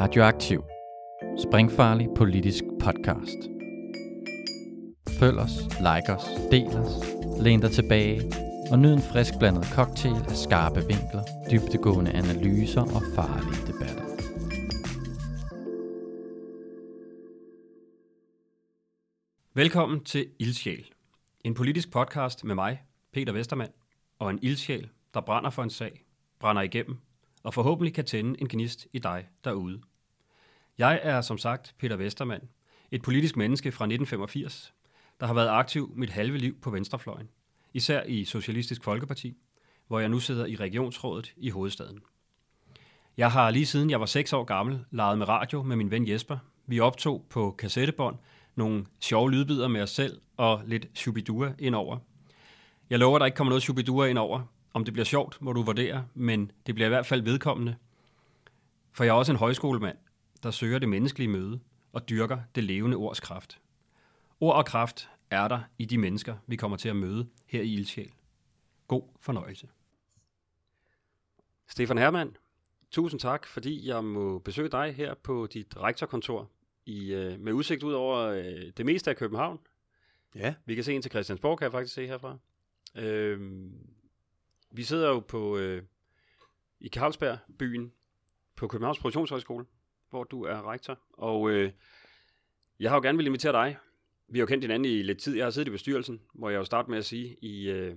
Radioaktiv. Springfarlig politisk podcast. Følg os, like os, del os, læn dig tilbage og nyd en frisk blandet cocktail af skarpe vinkler, dybtegående analyser og farlige debatter. Velkommen til Ildsjæl. En politisk podcast med mig, Peter Vestermand, og en ildsjæl, der brænder for en sag, brænder igennem, og forhåbentlig kan tænde en gnist i dig derude. Jeg er som sagt Peter Vestermand, et politisk menneske fra 1985, der har været aktiv mit halve liv på venstrefløjen, især i Socialistisk Folkeparti, hvor jeg nu sidder i regionsrådet i hovedstaden. Jeg har lige siden jeg var 6 år gammel leget med radio med min ven Jesper. Vi optog på kassettebånd nogle sjove lydbider med os selv og lidt shubidua indover. Jeg lover, at der ikke kommer noget shubidua indover. Om det bliver sjovt, må du vurdere, men det bliver i hvert fald vedkommende. For jeg er også en højskolemand, der søger det menneskelige møde og dyrker det levende ords kraft. Ord og kraft er der i de mennesker, vi kommer til at møde her i Ildsjæl. God fornøjelse. Stefan Hermann, tusind tak, fordi jeg må besøge dig her på dit rektorkontor i, øh, med udsigt ud over øh, det meste af København. Ja. Vi kan se ind til Christiansborg, kan jeg faktisk se herfra. Øh, vi sidder jo på øh, i Carlsberg, byen, på Københavns Produktionshøjskole, hvor du er rektor. Og øh, jeg har jo gerne vil invitere dig. Vi har jo kendt hinanden i lidt tid. Jeg har siddet i bestyrelsen, hvor jeg jo starte med at sige, i, øh,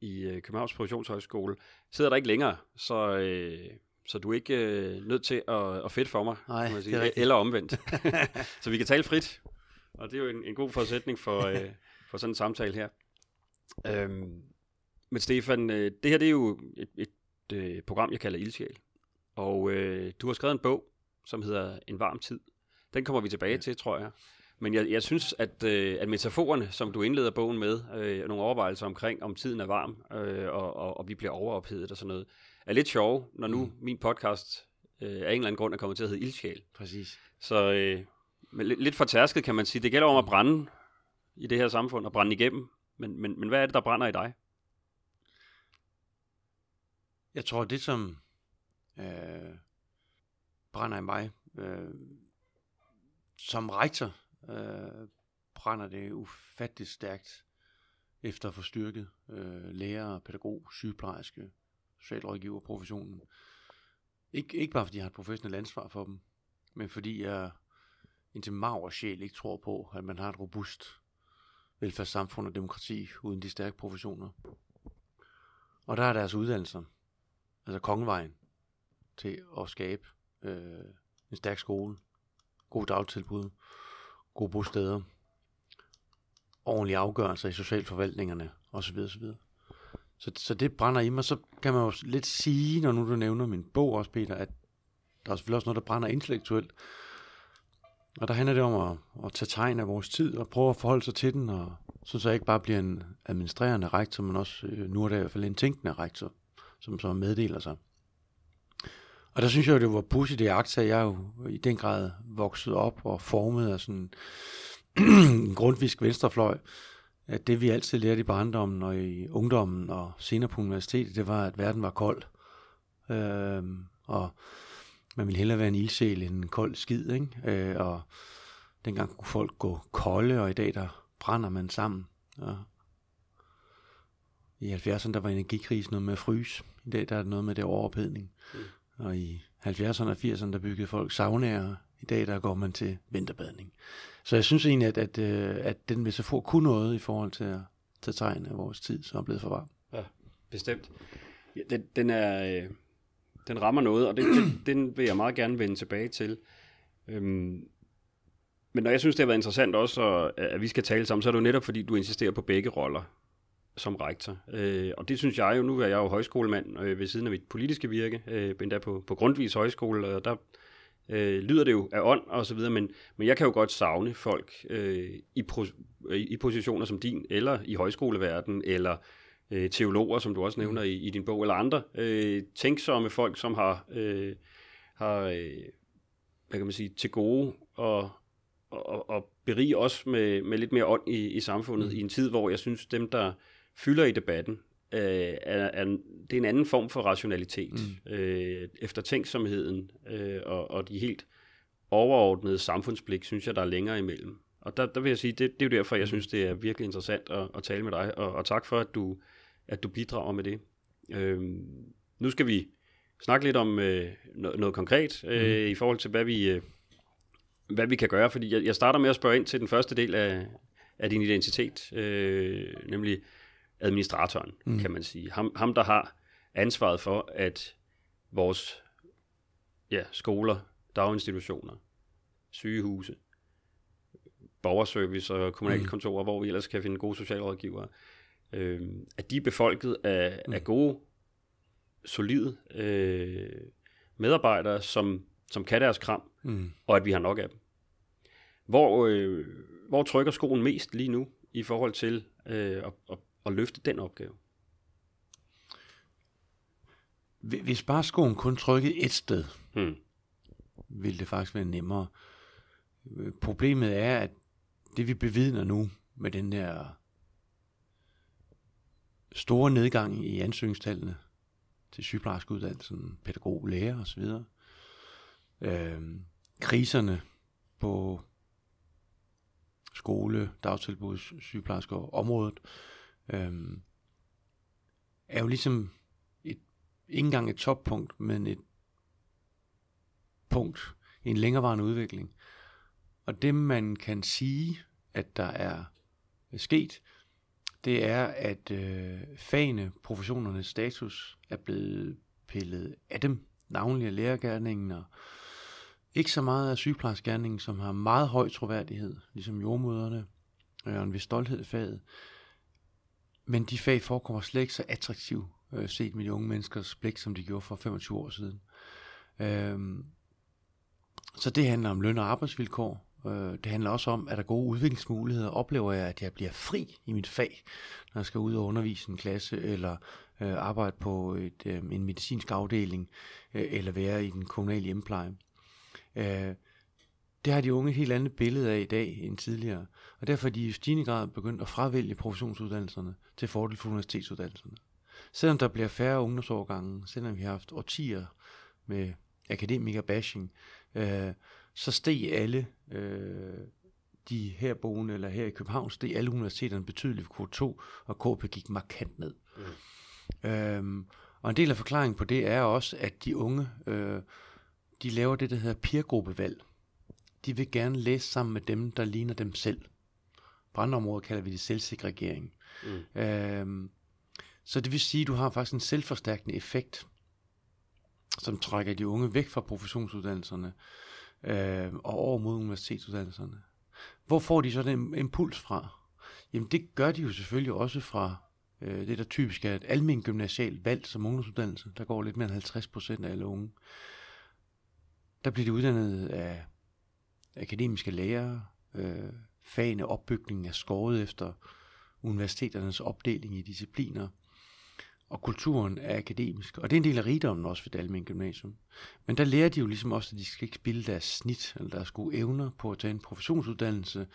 i øh, Københavns Produktionshøjskole sidder der ikke længere, så, øh, så du er ikke øh, nødt til at, at fedt for mig, Nej, kan man det sige, rigtigt. eller omvendt. så vi kan tale frit, og det er jo en, en god forudsætning for, øh, for sådan en samtale her. Øhm, men Stefan, øh, det her det er jo et, et øh, program, jeg kalder Ildsjæl. Og øh, du har skrevet en bog, som hedder En varm tid. Den kommer vi tilbage til, tror jeg. Men jeg, jeg synes, at, øh, at metaforerne, som du indleder bogen med, øh, nogle overvejelser omkring, om tiden er varm, øh, og, og, og vi bliver overophedet og sådan noget, er lidt sjove, når nu mm. min podcast øh, af en eller anden grund er kommet til at hedde Ildsjæl. Præcis. Så øh, men lidt, lidt for tærsket, kan man sige. Det gælder om at brænde i det her samfund, og brænde igennem. Men, men, men hvad er det, der brænder i dig? Jeg tror, det som øh, brænder i mig, øh, som rektor, øh, brænder det ufatteligt stærkt efter at få styrket øh, lærer, pædagog, sygeplejerske, socialrådgiver, professionen. Ik- ikke bare fordi jeg har et professionelt ansvar for dem, men fordi jeg indtil mag og sjæl ikke tror på, at man har et robust velfærdssamfund og demokrati uden de stærke professioner. Og der er deres uddannelser, altså kongevejen, til at skabe øh, en stærk skole, god dagtilbud, gode bosteder, ordentlige afgørelser i socialforvaltningerne osv. osv. Så, så det brænder i mig. Så kan man jo lidt sige, når nu du nævner min bog også, Peter, at der er selvfølgelig også noget, der brænder intellektuelt. Og der handler det om at, at tage tegn af vores tid og prøve at forholde sig til den, og så så jeg ikke bare bliver en administrerende rektor, men også øh, nu er det i hvert fald en tænkende rektor, som så meddeler sig. Og der synes jeg jo, det var pudsigt det akta. Jeg er jo i den grad vokset op og formet af sådan en grundvisk venstrefløj. At det vi altid lærte i barndommen og i ungdommen og senere på universitetet, det var, at verden var kold. Øhm, og man ville hellere være en ildsjæl end en kold skid, ikke? Øh, og dengang kunne folk gå kolde, og i dag der brænder man sammen. Og I 70'erne der var energikrisen noget med at fryse. I dag der er det noget med det overophedning. Mm. Og i 70'erne og 80'erne der byggede folk saunaer. I dag der går man til vinterbadning. Så jeg synes egentlig, at, at, øh, at den metafor kunne noget i forhold til at tage tegn af vores tid, som er blevet for varm. Ja, bestemt. Ja, den, den, er, øh, den rammer noget, og det, den, den vil jeg meget gerne vende tilbage til. Øhm, men når jeg synes, det har været interessant også, at, at vi skal tale sammen, så er det jo netop, fordi du insisterer på begge roller som rektor. Øh, og det synes jeg jo, nu er jeg jo højskolemand øh, ved siden af mit politiske virke, øh, endda på, på Grundvis Højskole, og der øh, lyder det jo af ånd og så videre, men, men jeg kan jo godt savne folk øh, i, pro, i positioner som din, eller i højskoleverden, eller øh, teologer, som du også nævner i, i din bog, eller andre øh, tænksomme folk, som har, øh, har øh, hvad kan man sige, til gode og, og, og berige os med, med lidt mere ånd i, i samfundet, mm. i en tid, hvor jeg synes, dem, der fylder i debatten, øh, er, er, det er en anden form for rationalitet. Mm. Øh, eftertænksomheden øh, og, og de helt overordnede samfundsblik, synes jeg, der er længere imellem. Og der, der vil jeg sige, det, det er jo derfor, jeg synes, det er virkelig interessant at, at tale med dig, og, og tak for, at du, at du bidrager med det. Øh, nu skal vi snakke lidt om øh, noget, noget konkret øh, mm. i forhold til, hvad vi, øh, hvad vi kan gøre. Fordi jeg, jeg starter med at spørge ind til den første del af, af din identitet, øh, nemlig administratoren, mm. kan man sige. Ham, ham, der har ansvaret for, at vores ja, skoler, daginstitutioner, sygehuse, borgerservice og kommunalkontorer, mm. hvor vi ellers kan finde gode socialrådgivere, øh, at de er befolket af, mm. af gode, solide øh, medarbejdere, som, som kan deres kram, mm. og at vi har nok af dem. Hvor, øh, hvor trykker skoen mest lige nu i forhold til øh, at, at, at løfte den opgave? Hvis bare skoen kun trykkede et sted, hmm. ville det faktisk være nemmere. Problemet er, at det vi bevidner nu med den der store nedgang i ansøgningstallene til sygeplejerskeuddannelsen, pædagog, lærer osv., øh, kriserne på skole, dagtilbud, sygeplejersker området, øh, Øhm, er jo ligesom et, ikke engang et toppunkt, men et punkt i en længerevarende udvikling. Og det man kan sige, at der er sket, det er, at øh, fagene, professionernes status er blevet pillet af dem, navnlig af lærergærningen og ikke så meget af sygeplejerskegærningen, som har meget høj troværdighed, ligesom jordmøderne, og en vis stolthed i faget. Men de fag forekommer slet ikke så attraktive øh, set med de unge menneskers blik, som de gjorde for 25 år siden. Øhm, så det handler om løn og arbejdsvilkår. Øh, det handler også om, at der er gode udviklingsmuligheder. Oplever jeg, at jeg bliver fri i mit fag, når jeg skal ud og undervise en klasse, eller øh, arbejde på et, øh, en medicinsk afdeling, øh, eller være i den kommunale hjempleje. Øh, det har de unge et helt andet billede af i dag end tidligere. Og derfor er de i stigende grad begyndt at fravælge professionsuddannelserne til fordel for universitetsuddannelserne. Selvom der bliver færre ungdomsårgange, selvom vi har haft årtier med akademiker-bashing, øh, så steg alle øh, de herboende, eller her i København, steg alle universiteterne betydeligt for K2, og KP gik markant ned. Mm. Øhm, og en del af forklaringen på det er også, at de unge, øh, de laver det, der hedder peergruppevalg. De vil gerne læse sammen med dem, der ligner dem selv. På andre områder kalder vi det selvsegregering. Mm. Øhm, så det vil sige, at du har faktisk en selvforstærkende effekt, som trækker de unge væk fra professionsuddannelserne øh, og over mod universitetsuddannelserne. Hvor får de så den impuls fra? Jamen det gør de jo selvfølgelig også fra øh, det, der typisk er et almen gymnasialt valg som ungdomsuddannelse. Der går lidt mere end 50 procent af alle unge. Der bliver de uddannet af akademiske lærere. Øh, fagene opbygningen er skåret efter universiteternes opdeling i discipliner og kulturen er akademisk. Og det er en del af rigdommen også ved Dalmen gymnasium. Men der lærer de jo ligesom også, at de skal ikke spille deres snit, eller deres gode evner på at tage en professionsuddannelse,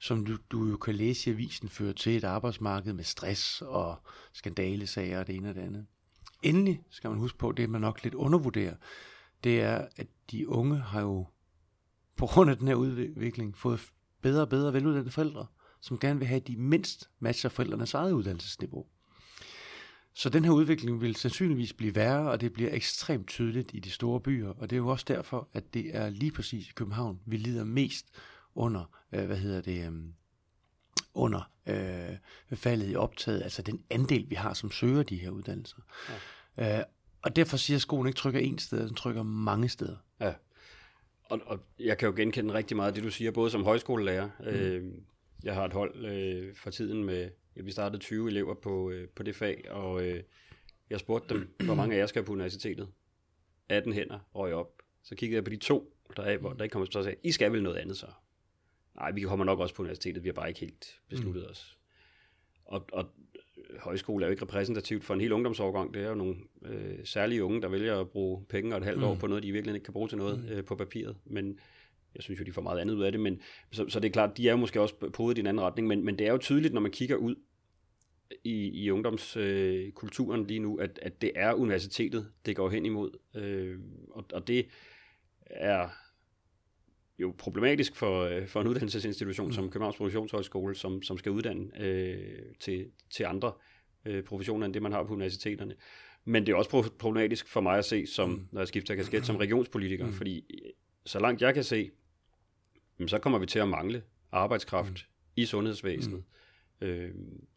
som du, du jo kan læse i avisen, fører til et arbejdsmarked med stress og skandalesager og det ene og det andet. Endelig skal man huske på, det man nok lidt undervurderer, det er, at de unge har jo på grund af den her udvikling fået bedre og bedre veluddannede forældre, som gerne vil have de mindst matcher forældrenes eget uddannelsesniveau. Så den her udvikling vil sandsynligvis blive værre, og det bliver ekstremt tydeligt i de store byer, og det er jo også derfor, at det er lige præcis i København, vi lider mest under, øh, hvad hedder det, øh, under øh, faldet i optaget, altså den andel, vi har, som søger de her uddannelser. Ja. Øh, og derfor siger at skolen ikke trykker én sted, den trykker mange steder. Og, og jeg kan jo genkende rigtig meget af det, du siger, både som højskolelærer. Mm. Øh, jeg har et hold øh, for tiden med ja, vi startede 20 elever på, øh, på det fag, og øh, jeg spurgte dem, hvor mange af jer skal på universitetet? 18 hænder røg op. Så kiggede jeg på de to, der, er, hvor der ikke kommer så sagde, I skal vel noget andet så? Nej, vi kommer nok også på universitetet, vi har bare ikke helt besluttet mm. os. Og, og højskole er jo ikke repræsentativt for en hel ungdomsårgang. Det er jo nogle øh, særlige unge, der vælger at bruge penge og et halvt år mm. på noget, de virkelig ikke kan bruge til noget mm. øh, på papiret. Men jeg synes jo, de får meget andet ud af det. Men, så, så det er klart, de er jo måske også på i en anden retning. Men, men det er jo tydeligt, når man kigger ud i, i ungdomskulturen øh, lige nu, at, at det er universitetet, det går hen imod. Øh, og, og det er jo problematisk for, øh, for en uddannelsesinstitution mm. som Københavns Professionshøjskole, som, som skal uddanne øh, til, til andre øh, professioner end det, man har på universiteterne. Men det er også problematisk for mig at se, som, mm. når jeg skifter kasket, som regionspolitiker, mm. fordi så langt jeg kan se, så kommer vi til at mangle arbejdskraft mm. i sundhedsvæsenet. Mm. Øh,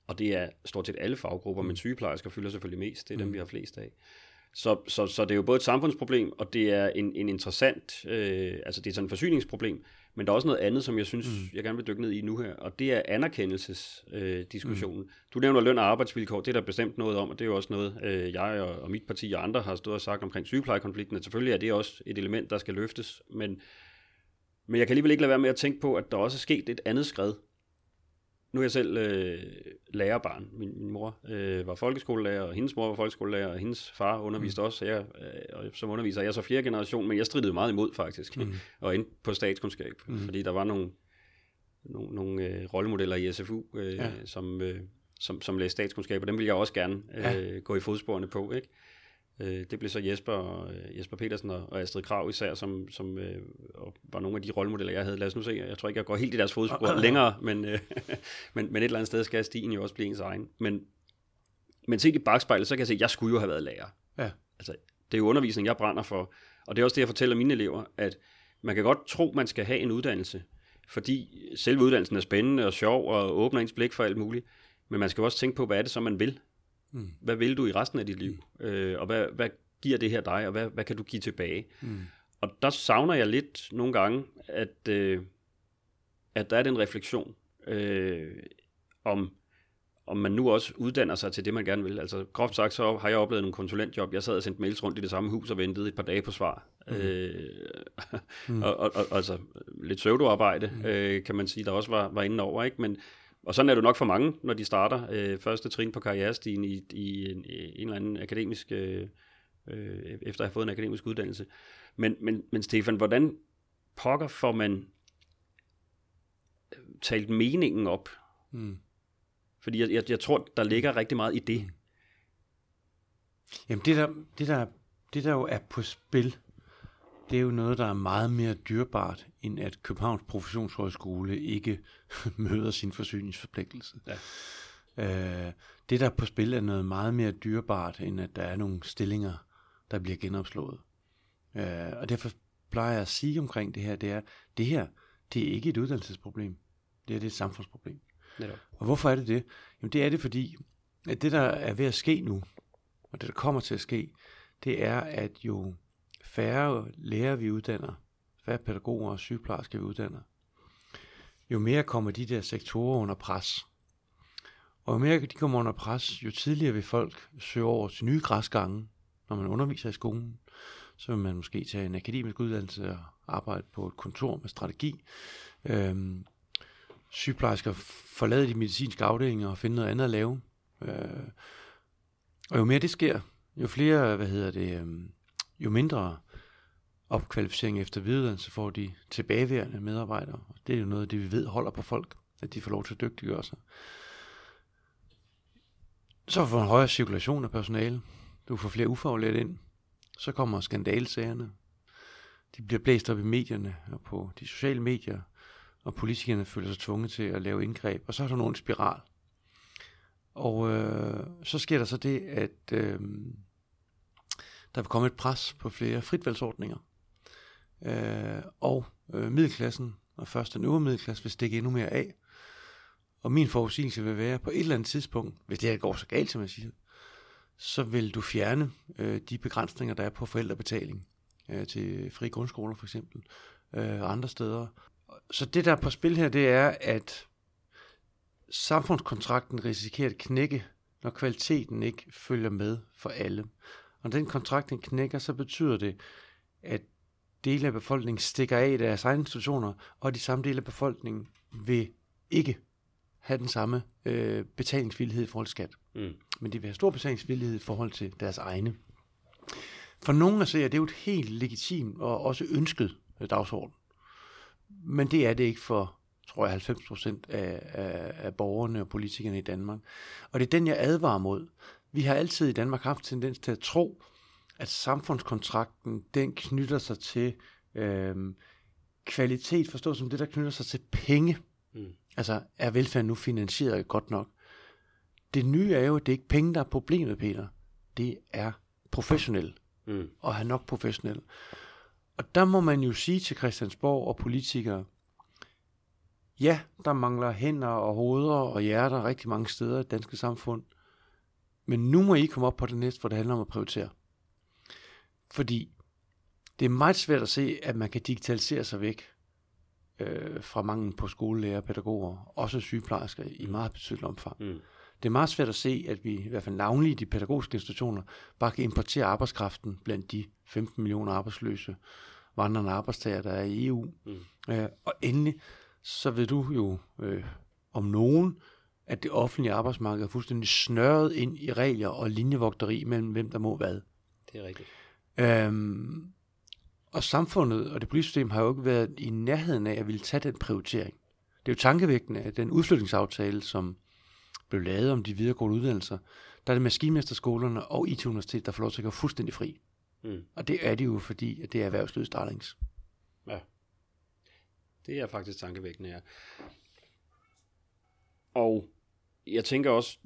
og det er stort set alle faggrupper, mm. men sygeplejersker fylder selvfølgelig mest. Det er dem, mm. vi har flest af. Så, så, så det er jo både et samfundsproblem, og det er en, en interessant, øh, altså det er sådan et forsyningsproblem, men der er også noget andet, som jeg synes, mm. jeg gerne vil dykke ned i nu her, og det er anerkendelsesdiskussionen. Øh, mm. Du nævner løn og arbejdsvilkår, det er der bestemt noget om, og det er jo også noget, øh, jeg og, og mit parti og andre har stået og sagt omkring sygeplejekonflikten, at selvfølgelig er det også et element, der skal løftes, men, men jeg kan alligevel ikke lade være med at tænke på, at der også er sket et andet skridt, nu er jeg selv øh, lærerbarn. Min, min mor øh, var folkeskolelærer, og hendes mor var folkeskolelærer, og hendes far underviste mm. også. Jeg, øh, og som underviser jeg er så fjerde generation, men jeg stridede meget imod faktisk, mm. og ind på statskundskab, mm. fordi der var nogle, nogle, nogle øh, rollemodeller i SFU, øh, ja. som, øh, som, som læste statskundskab, og dem ville jeg også gerne øh, ja. gå i fodsporene på. Ikke? Øh, det blev så Jesper, og, øh, Jesper Petersen og, og Astrid Krav især, som, som øh, var nogle af de rollemodeller, jeg havde. Lad os nu se, jeg tror ikke, jeg går helt i deres fodspor længere, men, øh, men, men et eller andet sted skal stigen jo også blive ens egen. Men, men set i bagspejlet, så kan jeg se, at jeg skulle jo have været lærer. Ja. Altså, det er jo undervisning, jeg brænder for. Og det er også det, jeg fortæller mine elever, at man kan godt tro, man skal have en uddannelse, fordi selve uddannelsen er spændende og sjov og åbner ens blik for alt muligt. Men man skal også tænke på, hvad er det så, man vil. Mm. Hvad vil du i resten af dit liv? Mm. Øh, og hvad, hvad giver det her dig, og hvad, hvad kan du give tilbage? Mm. Og der savner jeg lidt nogle gange, at, øh, at der er den refleksion øh, om, om man nu også uddanner sig til det, man gerne vil. Altså groft sagt, så har jeg oplevet en konsulentjob. Jeg sad og sendte mails rundt i det samme hus og ventede et par dage på svar. Mm. Øh, mm. og, og, og, altså lidt søvdoarbejde, mm. øh, kan man sige, der også var, var inde over. Ikke? Men, og sådan er det nok for mange, når de starter øh, første trin på karrierestigen i, i en, en eller anden akademisk, øh, øh, efter at have fået en akademisk uddannelse. Men, men, men Stefan, hvordan pokker får man øh, talt meningen op? Mm. Fordi jeg, jeg, jeg tror, der ligger rigtig meget i det. Jamen det der, det der, det der jo er på spil, det er jo noget, der er meget mere dyrbart, end at Københavns Professionshøjskole ikke møder sin forsyningsforpligtelse. Ja. Øh, det, der er på spil, er noget meget mere dyrbart, end at der er nogle stillinger, der bliver genopslået. Øh, og derfor plejer jeg at sige omkring det her, det er, det her, det er ikke et uddannelsesproblem. Det er, det er et samfundsproblem. Netop. Og hvorfor er det det? Jamen det er det, fordi at det, der er ved at ske nu, og det, der kommer til at ske, det er, at jo færre lærere vi uddanner, færre pædagoger og sygeplejersker vi uddanner, jo mere kommer de der sektorer under pres. Og jo mere de kommer under pres, jo tidligere vil folk søge over til nye græsgange, når man underviser i skolen. Så vil man måske tage en akademisk uddannelse og arbejde på et kontor med strategi. Øhm, sygeplejersker forlade de medicinske afdelinger og finde noget andet at lave. Øh, og jo mere det sker, jo flere, hvad hedder det, øhm, jo mindre opkvalificering efter videreuddannelse får de tilbageværende medarbejdere. Det er jo noget af det, vi ved holder på folk, at de får lov til at dygtiggøre sig. Så får en højere cirkulation af personale. Du får flere ufaglærte ind. Så kommer skandalsagerne. De bliver blæst op i medierne og på de sociale medier, og politikerne føler sig tvunget til at lave indgreb, og så er der nogen spiral. Og øh, så sker der så det, at øh, der vil komme et pres på flere fritvalgsordninger. Øh, og øh, middelklassen, og først den øvre middelklasse, vil stikke endnu mere af. Og min forudsigelse vil være, på et eller andet tidspunkt, hvis det her går så galt, som jeg siger, så vil du fjerne øh, de begrænsninger, der er på forældrebetaling øh, til fri grundskoler for eksempel, øh, og andre steder. Så det, der er på spil her, det er, at samfundskontrakten risikerer at knække, når kvaliteten ikke følger med for alle. Og når den kontrakt den knækker, så betyder det, at dele af befolkningen stikker af i deres egne institutioner, og de samme dele af befolkningen vil ikke have den samme øh, betalingsvillighed i forhold til skat. Mm. Men de vil have stor betalingsvillighed i forhold til deres egne. For nogle at se, at det er jo et helt legitimt og også ønsket øh, dagsorden. Men det er det ikke for tror jeg, 90 procent af, af, af borgerne og politikerne i Danmark. Og det er den, jeg advarer mod. Vi har altid i Danmark haft tendens til at tro, at samfundskontrakten, den knytter sig til øh, kvalitet, forstået som det, der knytter sig til penge. Mm. Altså, er velfærden nu finansieret godt nok? Det nye er jo, at det er ikke penge, der er problemet, Peter. Det er professionel. Mm. Og have nok professionel. Og der må man jo sige til Christiansborg og politikere, ja, der mangler hænder og hoveder og hjerter rigtig mange steder i det danske samfund. Men nu må I komme op på det næste, hvor det handler om at prioritere. Fordi det er meget svært at se, at man kan digitalisere sig væk øh, fra manglen på skolelærer, pædagoger, også sygeplejersker i mm. meget betydeligt omfang. Mm. Det er meget svært at se, at vi i hvert fald navnlig i de pædagogiske institutioner bare kan importere arbejdskraften blandt de 15 millioner arbejdsløse vandrende arbejdstager, der er i EU. Mm. Øh, og endelig, så ved du jo øh, om nogen, at det offentlige arbejdsmarked er fuldstændig snørret ind i regler og linjevogteri mellem hvem der må hvad. Det er rigtigt. Øhm, og samfundet og det politiske system har jo ikke været i nærheden af at ville tage den prioritering. Det er jo tankevækkende, at den udflytningsaftale, som blev lavet om de videregående uddannelser, der er det maskinmesterskolerne og IT-universitet, der får lov til at gå fuldstændig fri. Mm. Og det er det jo, fordi at det er erhvervslivets darlings. Ja. Det er faktisk tankevækkende, ja. Og jeg tænker også,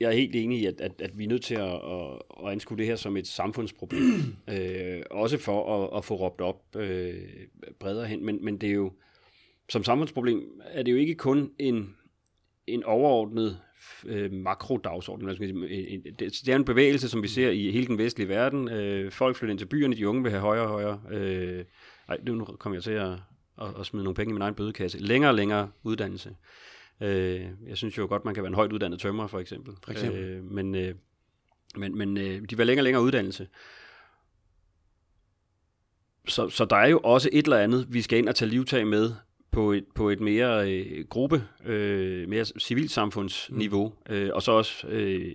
jeg er helt enig i, at, at, at vi er nødt til at, at, at anskue det her som et samfundsproblem. øh, også for at, at få råbt op øh, bredere hen. Men, men det er jo, som samfundsproblem, er det jo ikke kun en, en overordnet øh, makrodagsorden. Altså, det er en bevægelse, som vi ser i hele den vestlige verden. Øh, folk flytter ind til byerne, de unge vil have højere og højere. Øh, ej, nu kommer jeg til at, at, at smide nogle penge i min egen bødekasse. Længere og længere uddannelse. Øh, jeg synes jo godt, man kan være en højt uddannet tømrer, for eksempel. For eksempel. Øh, men øh, men, men øh, de vil længere og længere uddannelse. Så, så der er jo også et eller andet, vi skal ind og tage livtag med, på et, på et mere øh, gruppe, øh, mere civilsamfundsniveau, mm. øh, og så også øh,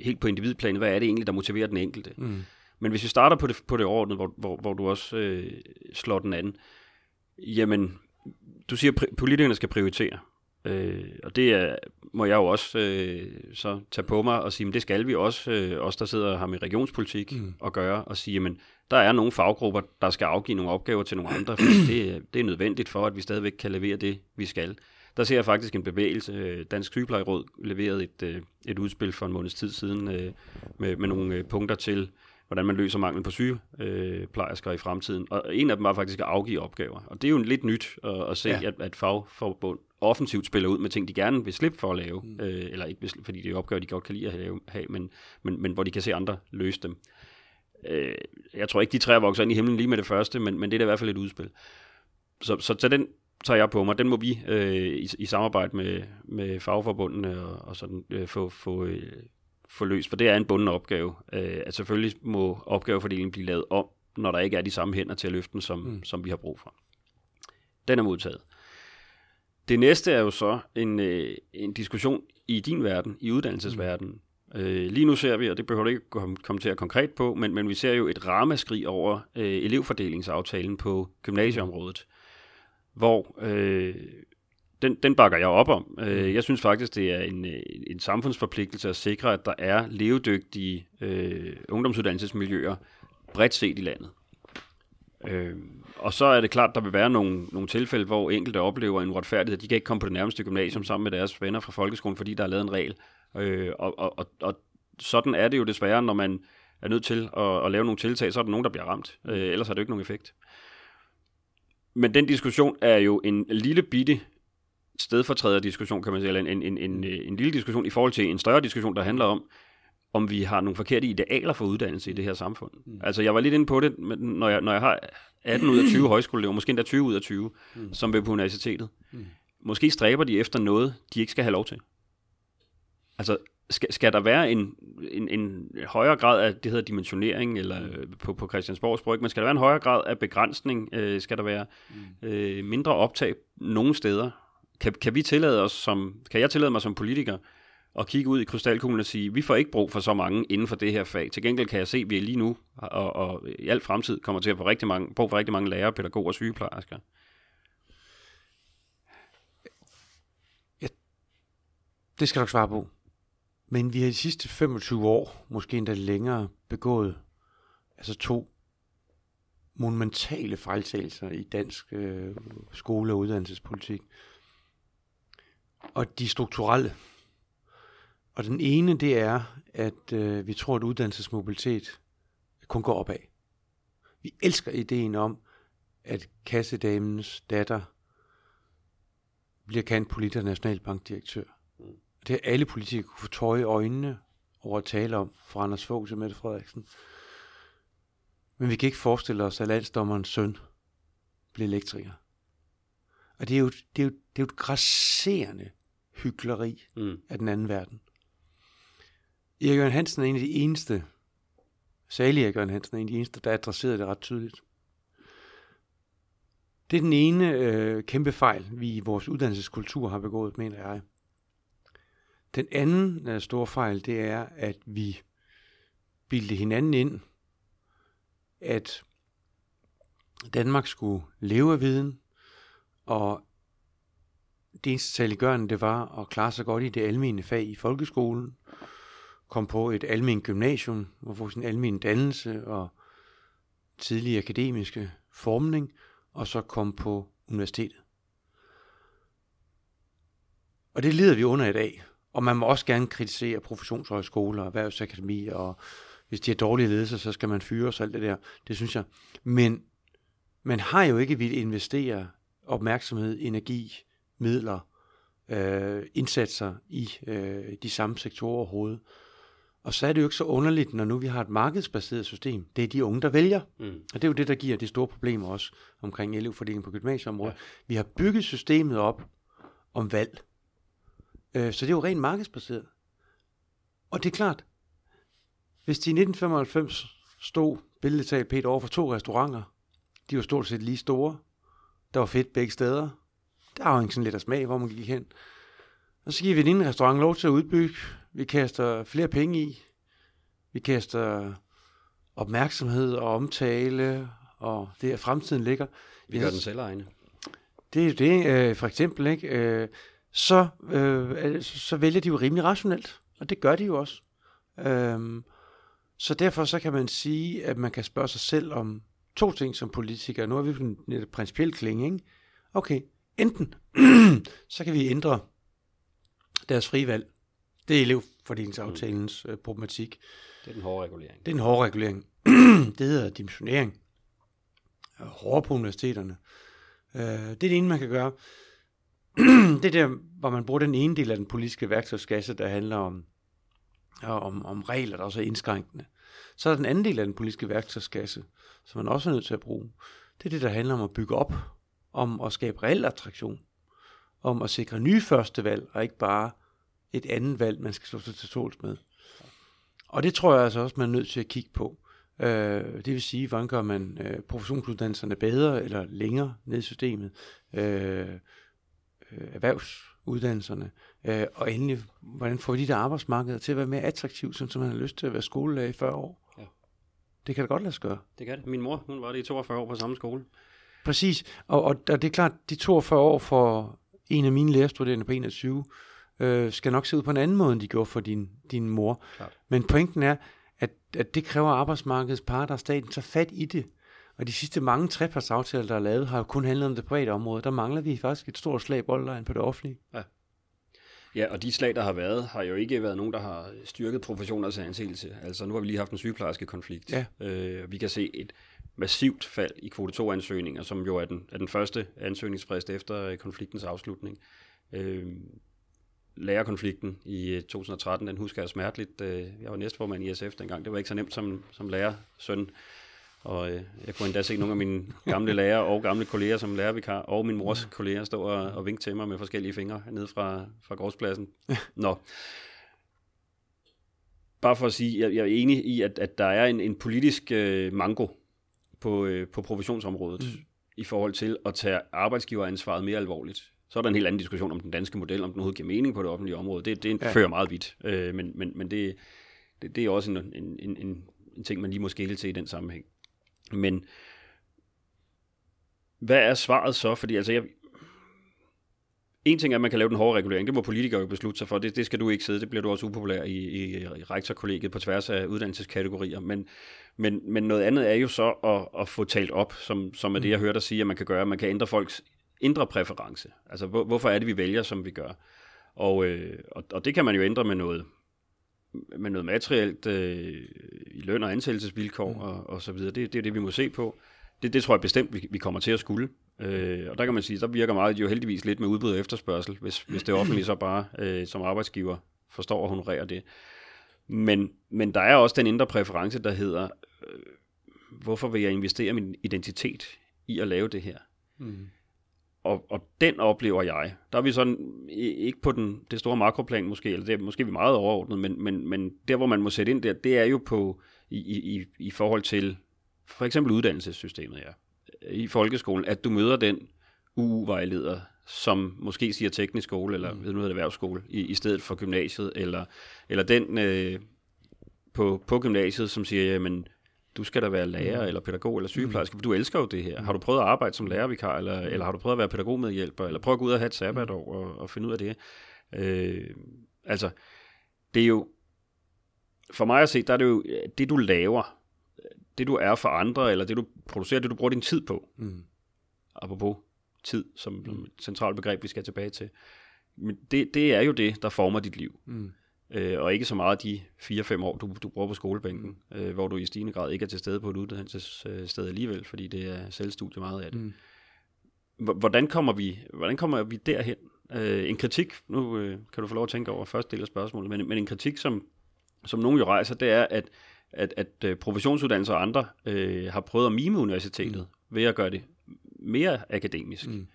helt på individplanet, hvad er det egentlig, der motiverer den enkelte. Mm. Men hvis vi starter på det, på det ordnet, hvor, hvor, hvor du også øh, slår den anden, jamen, du siger, at politikerne skal prioritere. Øh, og det er, må jeg jo også øh, så tage på mig og sige, men det skal vi også, øh, os der sidder her med regionspolitik, mm. og gøre, og sige, men der er nogle faggrupper, der skal afgive nogle opgaver til nogle andre, for det, det er nødvendigt for, at vi stadigvæk kan levere det, vi skal. Der ser jeg faktisk en bevægelse. Dansk Sygeplejeråd leverede et, øh, et udspil for en måneds tid siden øh, med, med nogle øh, punkter til, hvordan man løser mangel på sygeplejersker i fremtiden. Og en af dem var faktisk at afgive opgaver. Og det er jo lidt nyt at, at se, ja. at, at fagforbund offensivt spiller ud med ting, de gerne vil slippe for at lave. Mm. Øh, eller ikke fordi det er opgaver, de godt kan lide at have, have men, men, men hvor de kan se andre løse dem. Øh, jeg tror ikke, de træer vokser ind i himlen lige med det første, men, men det er da i hvert fald et udspil. Så, så til den tager jeg på mig. Den må vi øh, i, i samarbejde med, med fagforbundene og, og sådan øh, få, få, øh, få løst, for det er en bunden opgave. Øh, at selvfølgelig må opgavefordelingen blive lavet om, når der ikke er de samme hænder til at løfte den, som, mm. som vi har brug for. Den er modtaget. Det næste er jo så en, øh, en diskussion i din verden, i uddannelsesverdenen. Mm. Øh, lige nu ser vi, og det behøver du ikke komme, til at konkret på, men, men vi ser jo et ramaskrig over øh, elevfordelingsaftalen på gymnasieområdet, hvor øh, den, den bakker jeg op om. Øh, mm. jeg synes faktisk, det er en, øh, en samfundsforpligtelse at sikre, at der er levedygtige øh, ungdomsuddannelsesmiljøer bredt set i landet. Øh, og så er det klart, der vil være nogle, nogle tilfælde, hvor enkelte oplever en uretfærdighed. De kan ikke komme på det nærmeste gymnasium sammen med deres venner fra folkeskolen, fordi der er lavet en regel. Øh, og, og, og, og sådan er det jo desværre, når man er nødt til at, at lave nogle tiltag, så er der nogen, der bliver ramt. Øh, ellers har det jo ikke nogen effekt. Men den diskussion er jo en lille bitte stedfortræder diskussion, kan man sige, eller en, en, en, en, en lille diskussion i forhold til en større diskussion, der handler om, om vi har nogle forkerte idealer for uddannelse i det her samfund. Mm. Altså, jeg var lidt inde på det, men når jeg, når jeg har 18 ud af 20 højskoleelever, måske endda 20 ud af 20, mm. som vil på universitetet, mm. måske stræber de efter noget, de ikke skal have lov til. Altså, skal, skal der være en, en, en højere grad af, det hedder dimensionering, eller mm. på, på Christiansborgs sprog, men skal der være en højere grad af begrænsning? Øh, skal der være mm. øh, mindre optag nogle steder? Kan, kan vi tillade os som, kan jeg tillade mig som politiker, og kigge ud i krystalkuglen og sige, vi får ikke brug for så mange inden for det her fag. Til gengæld kan jeg se, at vi lige nu og, og i al fremtid kommer til at få rigtig mange, brug for rigtig mange lærere, pædagoger og sygeplejersker. Det skal du ikke svare på. Men vi har de sidste 25 år, måske endda længere, begået altså to monumentale fejltagelser i dansk øh, skole- og uddannelsespolitik. Og de strukturelle. Og den ene, det er, at øh, vi tror, at uddannelsesmobilitet kun går opad. Vi elsker ideen om, at kassedamens datter bliver kendt politisk nationalbankdirektør. Det har alle politikere kunne få tøj i øjnene over at tale om, fra Anders Fogh til Mette Frederiksen. Men vi kan ikke forestille os, at landsdommerens søn bliver elektriker. Og det er jo, det er jo, det er jo et grasserende hyggeleri Mm. af den anden verden. Erik Jørgen Hansen er en af de eneste, særlig Erik Jørgen Hansen er en af de eneste, der adresserede det ret tydeligt. Det er den ene øh, kæmpe fejl, vi i vores uddannelseskultur har begået, mener jeg. Den anden øh, store fejl, det er, at vi bildte hinanden ind, at Danmark skulle leve af viden, og det eneste saliggørende, det var at klare sig godt i det almene fag i folkeskolen, kom på et almen gymnasium, hvor få sin almen dannelse og tidlig akademiske formning, og så kom på universitetet. Og det lider vi under i dag. Og man må også gerne kritisere professionshøjskoler og erhvervsakademi, og hvis de har dårlige ledelser, så skal man fyre og alt det der. Det synes jeg. Men man har jo ikke vil investere opmærksomhed, energi, midler, øh, indsatser i øh, de samme sektorer overhovedet. Og så er det jo ikke så underligt, når nu vi har et markedsbaseret system. Det er de unge, der vælger. Mm. Og det er jo det, der giver de store problemer også omkring elevfordelingen på gymnasieområdet. Ja. Vi har bygget systemet op om valg. Øh, så det er jo rent markedsbaseret. Og det er klart, hvis de i 1995 stod billedligt talt pænt over for to restauranter, de var stort set lige store, der var fedt begge steder, der var ikke sådan lidt af smag, hvor man gik hen. Og så giver vi den ene restaurant lov til at udbygge. Vi kaster flere penge i. Vi kaster opmærksomhed og omtale, og det er fremtiden ligger. Vi gør den selvegne. Det er jo det, øh, for eksempel, ikke? Øh, så, øh, så vælger de jo rimelig rationelt, og det gør de jo også. Øhm, så derfor så kan man sige, at man kan spørge sig selv om to ting som politiker. Nu er vi på en lidt principiel klinge, ikke? Okay, enten så kan vi ændre deres frie valg. Det er elevfordelingsaftalens øh, problematik. Det er den hårde regulering. Det er en hård regulering. det hedder dimensionering. Hårde på universiteterne. Øh, det er det ene, man kan gøre. det er der, hvor man bruger den ene del af den politiske værktøjskasse, der handler om, om, om regler, der også er indskrænkende. Så er der den anden del af den politiske værktøjskasse, som man også er nødt til at bruge. Det er det, der handler om at bygge op, om at skabe reel attraktion, om at sikre nye førstevalg, og ikke bare et andet valg, man skal slå sig til tåls med. Og det tror jeg altså også, man er nødt til at kigge på. Øh, det vil sige, hvordan gør man øh, professionsuddannelserne bedre eller længere ned i systemet, øh, øh, erhvervsuddannelserne, øh, og endelig, hvordan får vi de der arbejdsmarkeder til at være mere attraktivt, sådan, så man har lyst til at være skolelærer i 40 år. Ja. Det kan da godt lade sig gøre. Det kan det. Min mor, hun var det i 42 år på samme skole. Præcis, og, og, og det er klart, de 42 år for en af mine lærerstuderende på 21, øh, skal nok se ud på en anden måde, end de gjorde for din, din mor. Klart. Men pointen er, at, at det kræver arbejdsmarkedets parter, og staten tager fat i det. Og de sidste mange trepartsaftaler, der er lavet, har jo kun handlet om det private område. Der mangler vi faktisk et stort slag boldlejen på det offentlige. Ja, og de slag, der har været, har jo ikke været nogen, der har styrket professioners anseelse. Altså, nu har vi lige haft en sygeplejerske konflikt. Ja. Øh, vi kan se et massivt fald i kvote 2-ansøgninger, som jo er den, er den første ansøgningsfrist efter konfliktens afslutning. Øh, lærerkonflikten i øh, 2013, den husker jeg smerteligt. Øh, Jeg var næstformand i SF dengang. Det var ikke så nemt som, som lærersøn. Og øh, jeg kunne endda se nogle af mine gamle lærere og gamle kolleger som lærervikar, og min mors kolleger stå og, og vinke til mig med forskellige fingre ned fra, fra gårdspladsen. Nå. Bare for at sige, jeg, jeg er enig i, at, at der er en, en politisk øh, mango på, øh, på professionsområdet mm. i forhold til at tage arbejdsgiveransvaret mere alvorligt. Så er der en helt anden diskussion om den danske model, om den overhovedet giver mening på det offentlige område. Det, det Ja. fører meget vidt, øh, men, men, men det, det, det er også en, en, en, en, en ting, man lige må skille til i den sammenhæng. Men hvad er svaret så? Fordi altså, jeg, en ting er, at man kan lave den hårde regulering. Det må politikere jo beslutte sig for. Det, det skal du ikke sidde. Det bliver du også upopulær i, i, i rektorkollegiet på tværs af uddannelseskategorier. Men, men, men noget andet er jo så at, at få talt op, som, som er det, jeg hørte dig sige, at man kan gøre. Man kan ændre folks indre præference. Altså, hvor, hvorfor er det, vi vælger, som vi gør? Og, øh, og, og det kan man jo ændre med noget, med noget materielt øh, i løn og ansættelsesvilkår mm. og, og så videre. Det, det er det, vi må se på. Det, det tror jeg bestemt, vi, vi kommer til at skulle. Øh, og der kan man sige, der virker meget jo heldigvis lidt med udbud og efterspørgsel, hvis, hvis det offentlige så bare øh, som arbejdsgiver forstår at honorere det. Men, men der er også den indre præference, der hedder, øh, hvorfor vil jeg investere min identitet i at lave det her? Mm. Og, og den oplever jeg. Der er vi sådan, ikke på den, det store makroplan måske, eller det er måske vi meget overordnet, men, men, men der, hvor man må sætte ind der, det er jo på, i, i, i forhold til for eksempel uddannelsessystemet, ja i folkeskolen, at du møder den UU-vejleder, som måske siger teknisk skole, eller mm. ved noget erhvervsskole, i, i stedet for gymnasiet, eller, eller den øh, på, på gymnasiet, som siger, jamen, du skal da være lærer, mm. eller pædagog, eller sygeplejerske, for du elsker jo det her. Mm. Har du prøvet at arbejde som lærervikar, eller, eller har du prøvet at være pædagogmedhjælper, eller prøv at gå ud og have et sabbatår og, og finde ud af det? Øh, altså, det er jo, for mig at se, der er det jo, det du laver, det du er for andre, eller det du producerer, det du bruger din tid på. Mm. Apropos tid, som, mm. et centralt begreb, vi skal tilbage til. Men det, det er jo det, der former dit liv. Mm. Øh, og ikke så meget de 4-5 år, du, du bruger på skolebænken, øh, hvor du i stigende grad ikke er til stede på et uddannelsessted alligevel, fordi det er selvstudie meget af det. Mm. Hvordan kommer vi, hvordan kommer vi derhen? Øh, en kritik, nu øh, kan du få lov at tænke over første del af spørgsmålet, men, men en kritik, som, som nogen jo rejser, det er, at at, at øh, professionsuddannelser og andre øh, har prøvet at mime universitetet mm. ved at gøre det mere akademisk. Mm.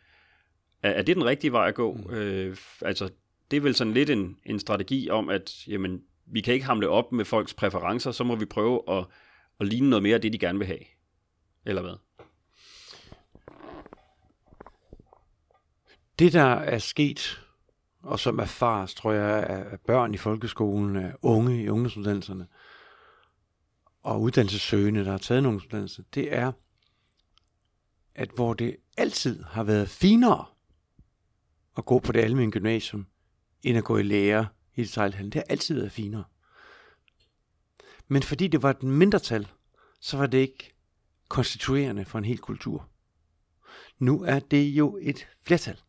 Er, er det den rigtige vej at gå? Mm. Øh, altså, det er vel sådan lidt en, en strategi om, at jamen, vi kan ikke hamle op med folks præferencer, så må vi prøve at, at ligne noget mere af det, de gerne vil have. Eller hvad? Det, der er sket, og som erfares, tror jeg, af børn i folkeskolen, af unge i ungdomsuddannelserne, og uddannelsessøgende, der har taget en ungdomsuddannelse, det er, at hvor det altid har været finere at gå på det almindelige gymnasium, end at gå i lære i detaljhandel. Det har altid været finere. Men fordi det var et mindretal, så var det ikke konstituerende for en hel kultur. Nu er det jo et flertal.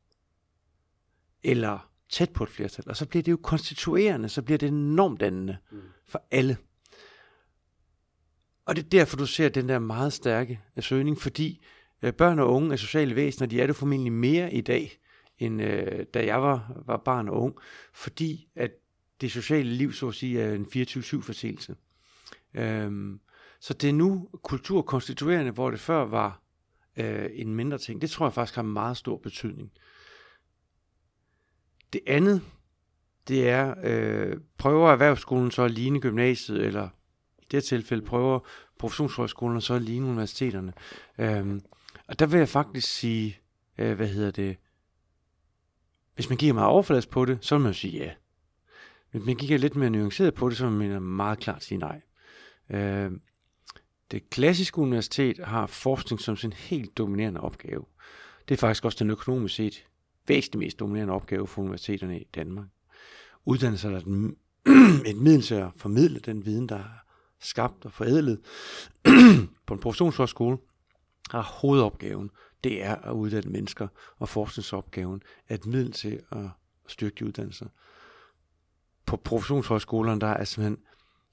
Eller tæt på et flertal. Og så bliver det jo konstituerende, så bliver det normdannende mm. for alle. Og det er derfor, du ser den der meget stærke søgning, fordi øh, børn og unge er sociale væsener, de er det formentlig mere i dag, end øh, da jeg var, var barn og ung, fordi at det sociale liv, så at sige, er en 24-7-forseelse. Øhm, så det er nu kulturkonstituerende, hvor det før var øh, en mindre ting. Det tror jeg faktisk har meget stor betydning. Det andet, det er, øh, prøver erhvervsskolen så at ligne gymnasiet, eller det her tilfælde prøver professionshøjskolen så at ligne universiteterne. Øhm, og der vil jeg faktisk sige, øh, hvad hedder det, hvis man giver meget overfladisk på det, så vil man jo sige ja. Hvis man kigger lidt mere nuanceret på det, så vil man meget klart sige nej. Øh, det klassiske universitet har forskning som sin helt dominerende opgave. Det er faktisk også den økonomisk set væsentligt mest dominerende opgave for universiteterne i Danmark. Uddannelser er et, et middel til at formidle den viden, der skabt og forædlet på en professionshøjskole, har hovedopgaven, det er at uddanne mennesker, og forskningsopgaven er et middel til at styrke de uddannelser. På professionshøjskolerne, der er simpelthen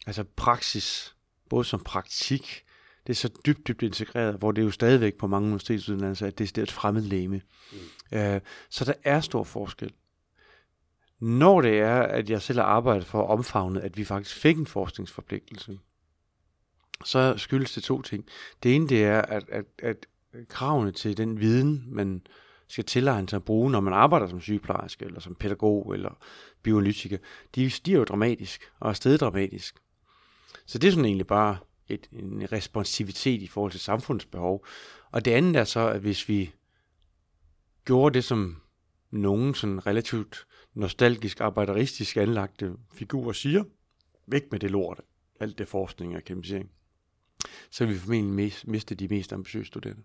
altså praksis, både som praktik, det er så dybt, dybt integreret, hvor det er jo stadigvæk på mange universitetsuddannelser, at det er et fremmed læme. Mm. Uh, så der er stor forskel. Når det er, at jeg selv har arbejdet for at omfavne, at vi faktisk fik en forskningsforpligtelse, så skyldes det to ting. Det ene det er, at, at, at kravene til den viden, man skal tilegne sig at bruge, når man arbejder som sygeplejerske, eller som pædagog, eller bioanalytiker, de stiger jo dramatisk, og er stedet dramatisk. Så det er sådan egentlig bare et, en responsivitet i forhold til samfundsbehov. Og det andet er så, at hvis vi gjorde det, som nogen sådan relativt nostalgisk, arbejderistisk anlagte figurer siger, væk med det lort, alt det forskning og akademisering så vil vi formentlig miste de mest ambitiøse studerende.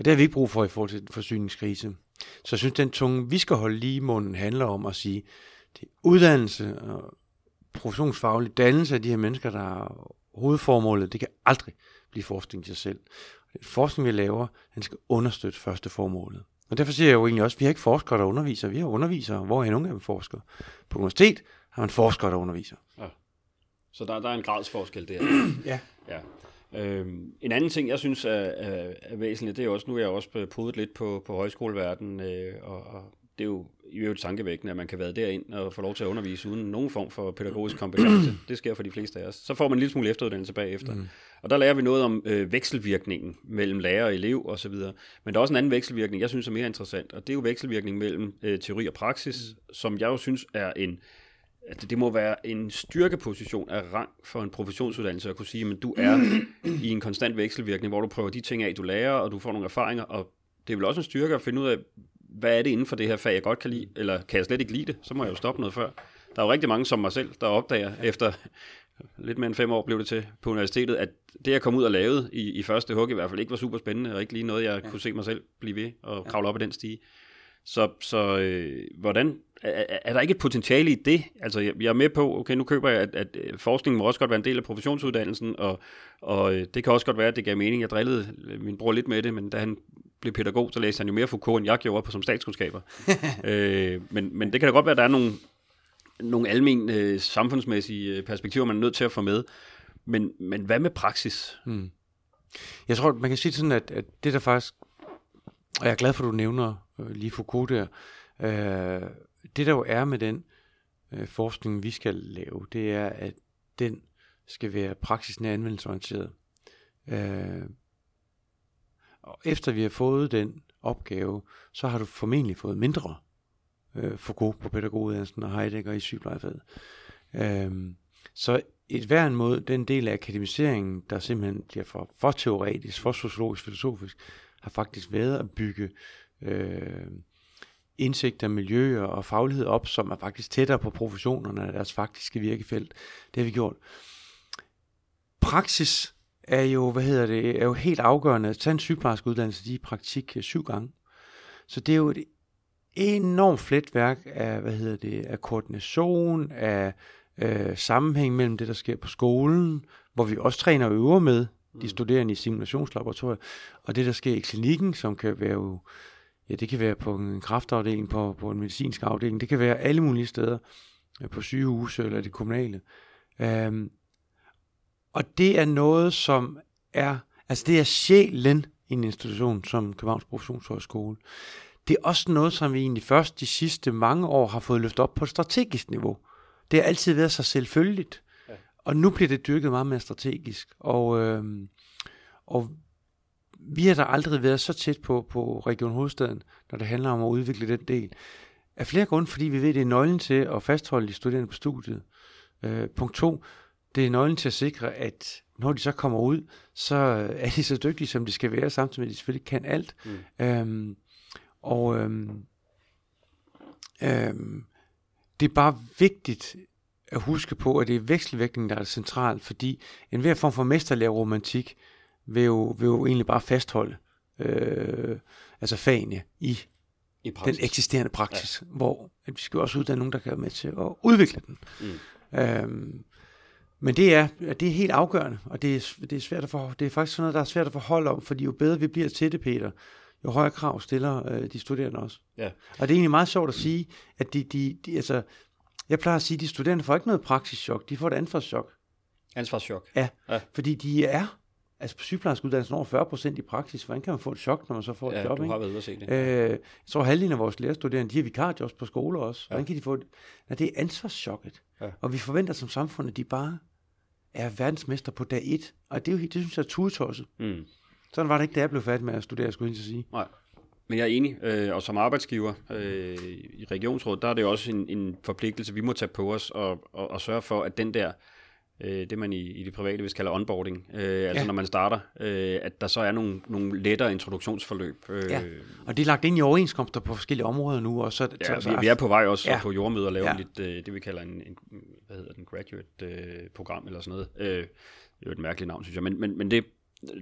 Og det har vi ikke brug for i forhold til forsyningskrise. Så jeg synes, den tunge, vi skal holde lige i munden, handler om at sige, det er uddannelse og professionsfaglig dannelse af de her mennesker, der er hovedformålet. Det kan aldrig blive forskning til sig selv. Den forskning, vi laver, den skal understøtte første formålet. Og derfor siger jeg jo egentlig også, at vi har ikke forskere, der underviser. Vi har undervisere. Hvor er nogle af dem forskere? På universitet har man forskere, der underviser. Ja. Så der, der er en gradsforskel der. ja. ja. Øhm, en anden ting, jeg synes er, er, er væsentligt, det er også, nu er jeg også podet lidt på, på højskoleverdenen, øh, og, og det er jo i øvrigt tankevækkende, at man kan være derind og få lov til at undervise uden nogen form for pædagogisk kompetence. Det sker for de fleste af os. Så får man en lille smule efteruddannelse bagefter. Mm. Og der lærer vi noget om øh, vekselvirkningen mellem lærer og elev osv. Men der er også en anden vekselvirkning, jeg synes er mere interessant, og det er jo vekselvirkning mellem øh, teori og praksis, mm. som jeg jo synes er en at det må være en styrkeposition af rang for en professionsuddannelse at kunne sige, at du er i en konstant vekselvirkning, hvor du prøver de ting af, du lærer, og du får nogle erfaringer, og det er vel også en styrke at finde ud af, hvad er det inden for det her fag, jeg godt kan lide, eller kan jeg slet ikke lide det, så må jeg jo stoppe noget før. Der er jo rigtig mange som mig selv, der opdager ja. efter lidt mere end fem år blev det til på universitetet, at det jeg kom ud og lavede i, i første hug i hvert fald ikke var super spændende, og ikke lige noget, jeg ja. kunne se mig selv blive ved og kravle op ad den stige. Så, så øh, hvordan er, er der ikke et potentiale i det? Altså, jeg, jeg er med på, okay, nu køber jeg, at, at øh, forskning må også godt være en del af professionsuddannelsen, og, og øh, det kan også godt være, at det gav mening. Jeg drillede min bror lidt med det, men da han blev pædagog, så læste han jo mere Foucault, end jeg gjorde på som statskundskaber. øh, men, men det kan da godt være, at der er nogle, nogle almindelige øh, samfundsmæssige øh, perspektiver, man er nødt til at få med. Men, men hvad med praksis? Hmm. Jeg tror, man kan sige sådan, at, at det der faktisk, og jeg er glad for, at du nævner øh, Øh, lige Foucault der, øh, det der jo er med den øh, forskning, vi skal lave, det er, at den skal være praksisnær anvendelsesorienteret. Øh, og efter vi har fået den opgave, så har du formentlig fået mindre øh, Foucault på pædagoguddannelsen og Heidegger i sygeplejefaget. Øh, så et værn mod den del af akademiseringen, der simpelthen bliver for, for teoretisk, for sociologisk, filosofisk, har faktisk været at bygge øh, indsigt af miljøer og faglighed op, som er faktisk tættere på professionerne og deres faktiske virkefelt. Det har vi gjort. Praksis er jo, hvad hedder det, er jo helt afgørende. Tag en sygeplejerskeuddannelse, de er i praktik syv gange. Så det er jo et enormt fletværk af, hvad hedder det, af koordination, af øh, sammenhæng mellem det, der sker på skolen, hvor vi også træner og øver med de mm. studerende i simulationslaboratorier, og det, der sker i klinikken, som kan være jo, ja, det kan være på en kraftafdeling, på, på en medicinsk afdeling, det kan være alle mulige steder, på sygehuse eller det kommunale. Øhm, og det er noget, som er, altså det er sjælen i en institution som Københavns Professionshøjskole. Det er også noget, som vi egentlig først de sidste mange år har fået løftet op på et strategisk niveau. Det har altid været så selvfølgeligt. Og nu bliver det dyrket meget mere strategisk. Og, øh, og vi har da aldrig været så tæt på, på Region Hovedstaden, når det handler om at udvikle den del. Af flere grunde, fordi vi ved, at det er nøglen til at fastholde de studerende på studiet. Øh, punkt to, det er nøglen til at sikre, at når de så kommer ud, så er de så dygtige, som de skal være, samtidig med, at de selvfølgelig kan alt. Mm. Øhm, og øhm, øhm, det er bare vigtigt at huske på, at det er vekselvægtning, der er centralt, fordi enhver form for mesterlærer romantik vil jo, vil jo egentlig bare fastholde øh, altså fagene i, I den eksisterende praksis, ja. hvor at vi skal også uddanne nogen, der kan være med til at udvikle den. Mm. Øhm, men det er, det er helt afgørende, og det er, det er, svært at for, det er faktisk sådan noget, der er svært at forholde om, fordi jo bedre vi bliver til det, Peter, jo højere krav stiller øh, de studerende også. Ja. Og det er egentlig meget sjovt at sige, at de, de, de altså, jeg plejer at sige, at de studerende får ikke noget praksischok, de får et ansvarschok. Ansvarschok? Ja, ja. fordi de er, altså på sygeplejerskeuddannelsen over 40 procent i praksis. Hvordan kan man få et chok, når man så får ja, et job? du har været ude at se det. Øh, jeg tror, halvdelen af vores lærerstuderende, de har vikarjobs på skoler også. Hvordan ja. kan de få det? Nej, det er ansvarschokket. Ja. Og vi forventer som samfund, at de bare er verdensmester på dag 1. Og det, er jo, det synes jeg er tudetosset. Mm. Sådan var det ikke, da jeg blev færdig med at studere, skulle jeg sige. Nej. Men jeg er enig, øh, og som arbejdsgiver øh, i regionsrådet, der er det jo også en, en forpligtelse, vi må tage på os og, og, og sørge for, at den der, øh, det man i, i det private vil kalde onboarding, øh, altså ja. når man starter, øh, at der så er nogle, nogle lettere introduktionsforløb. Øh, ja, og det er lagt ind i overenskomster på forskellige områder nu. Og så, ja, så, vi, vi er på vej også ja. på jordmøder at lave ja. lidt, øh, det vi kalder en, en hvad hedder den, graduate-program øh, eller sådan noget. Øh, det er jo et mærkeligt navn, synes jeg, men, men, men det,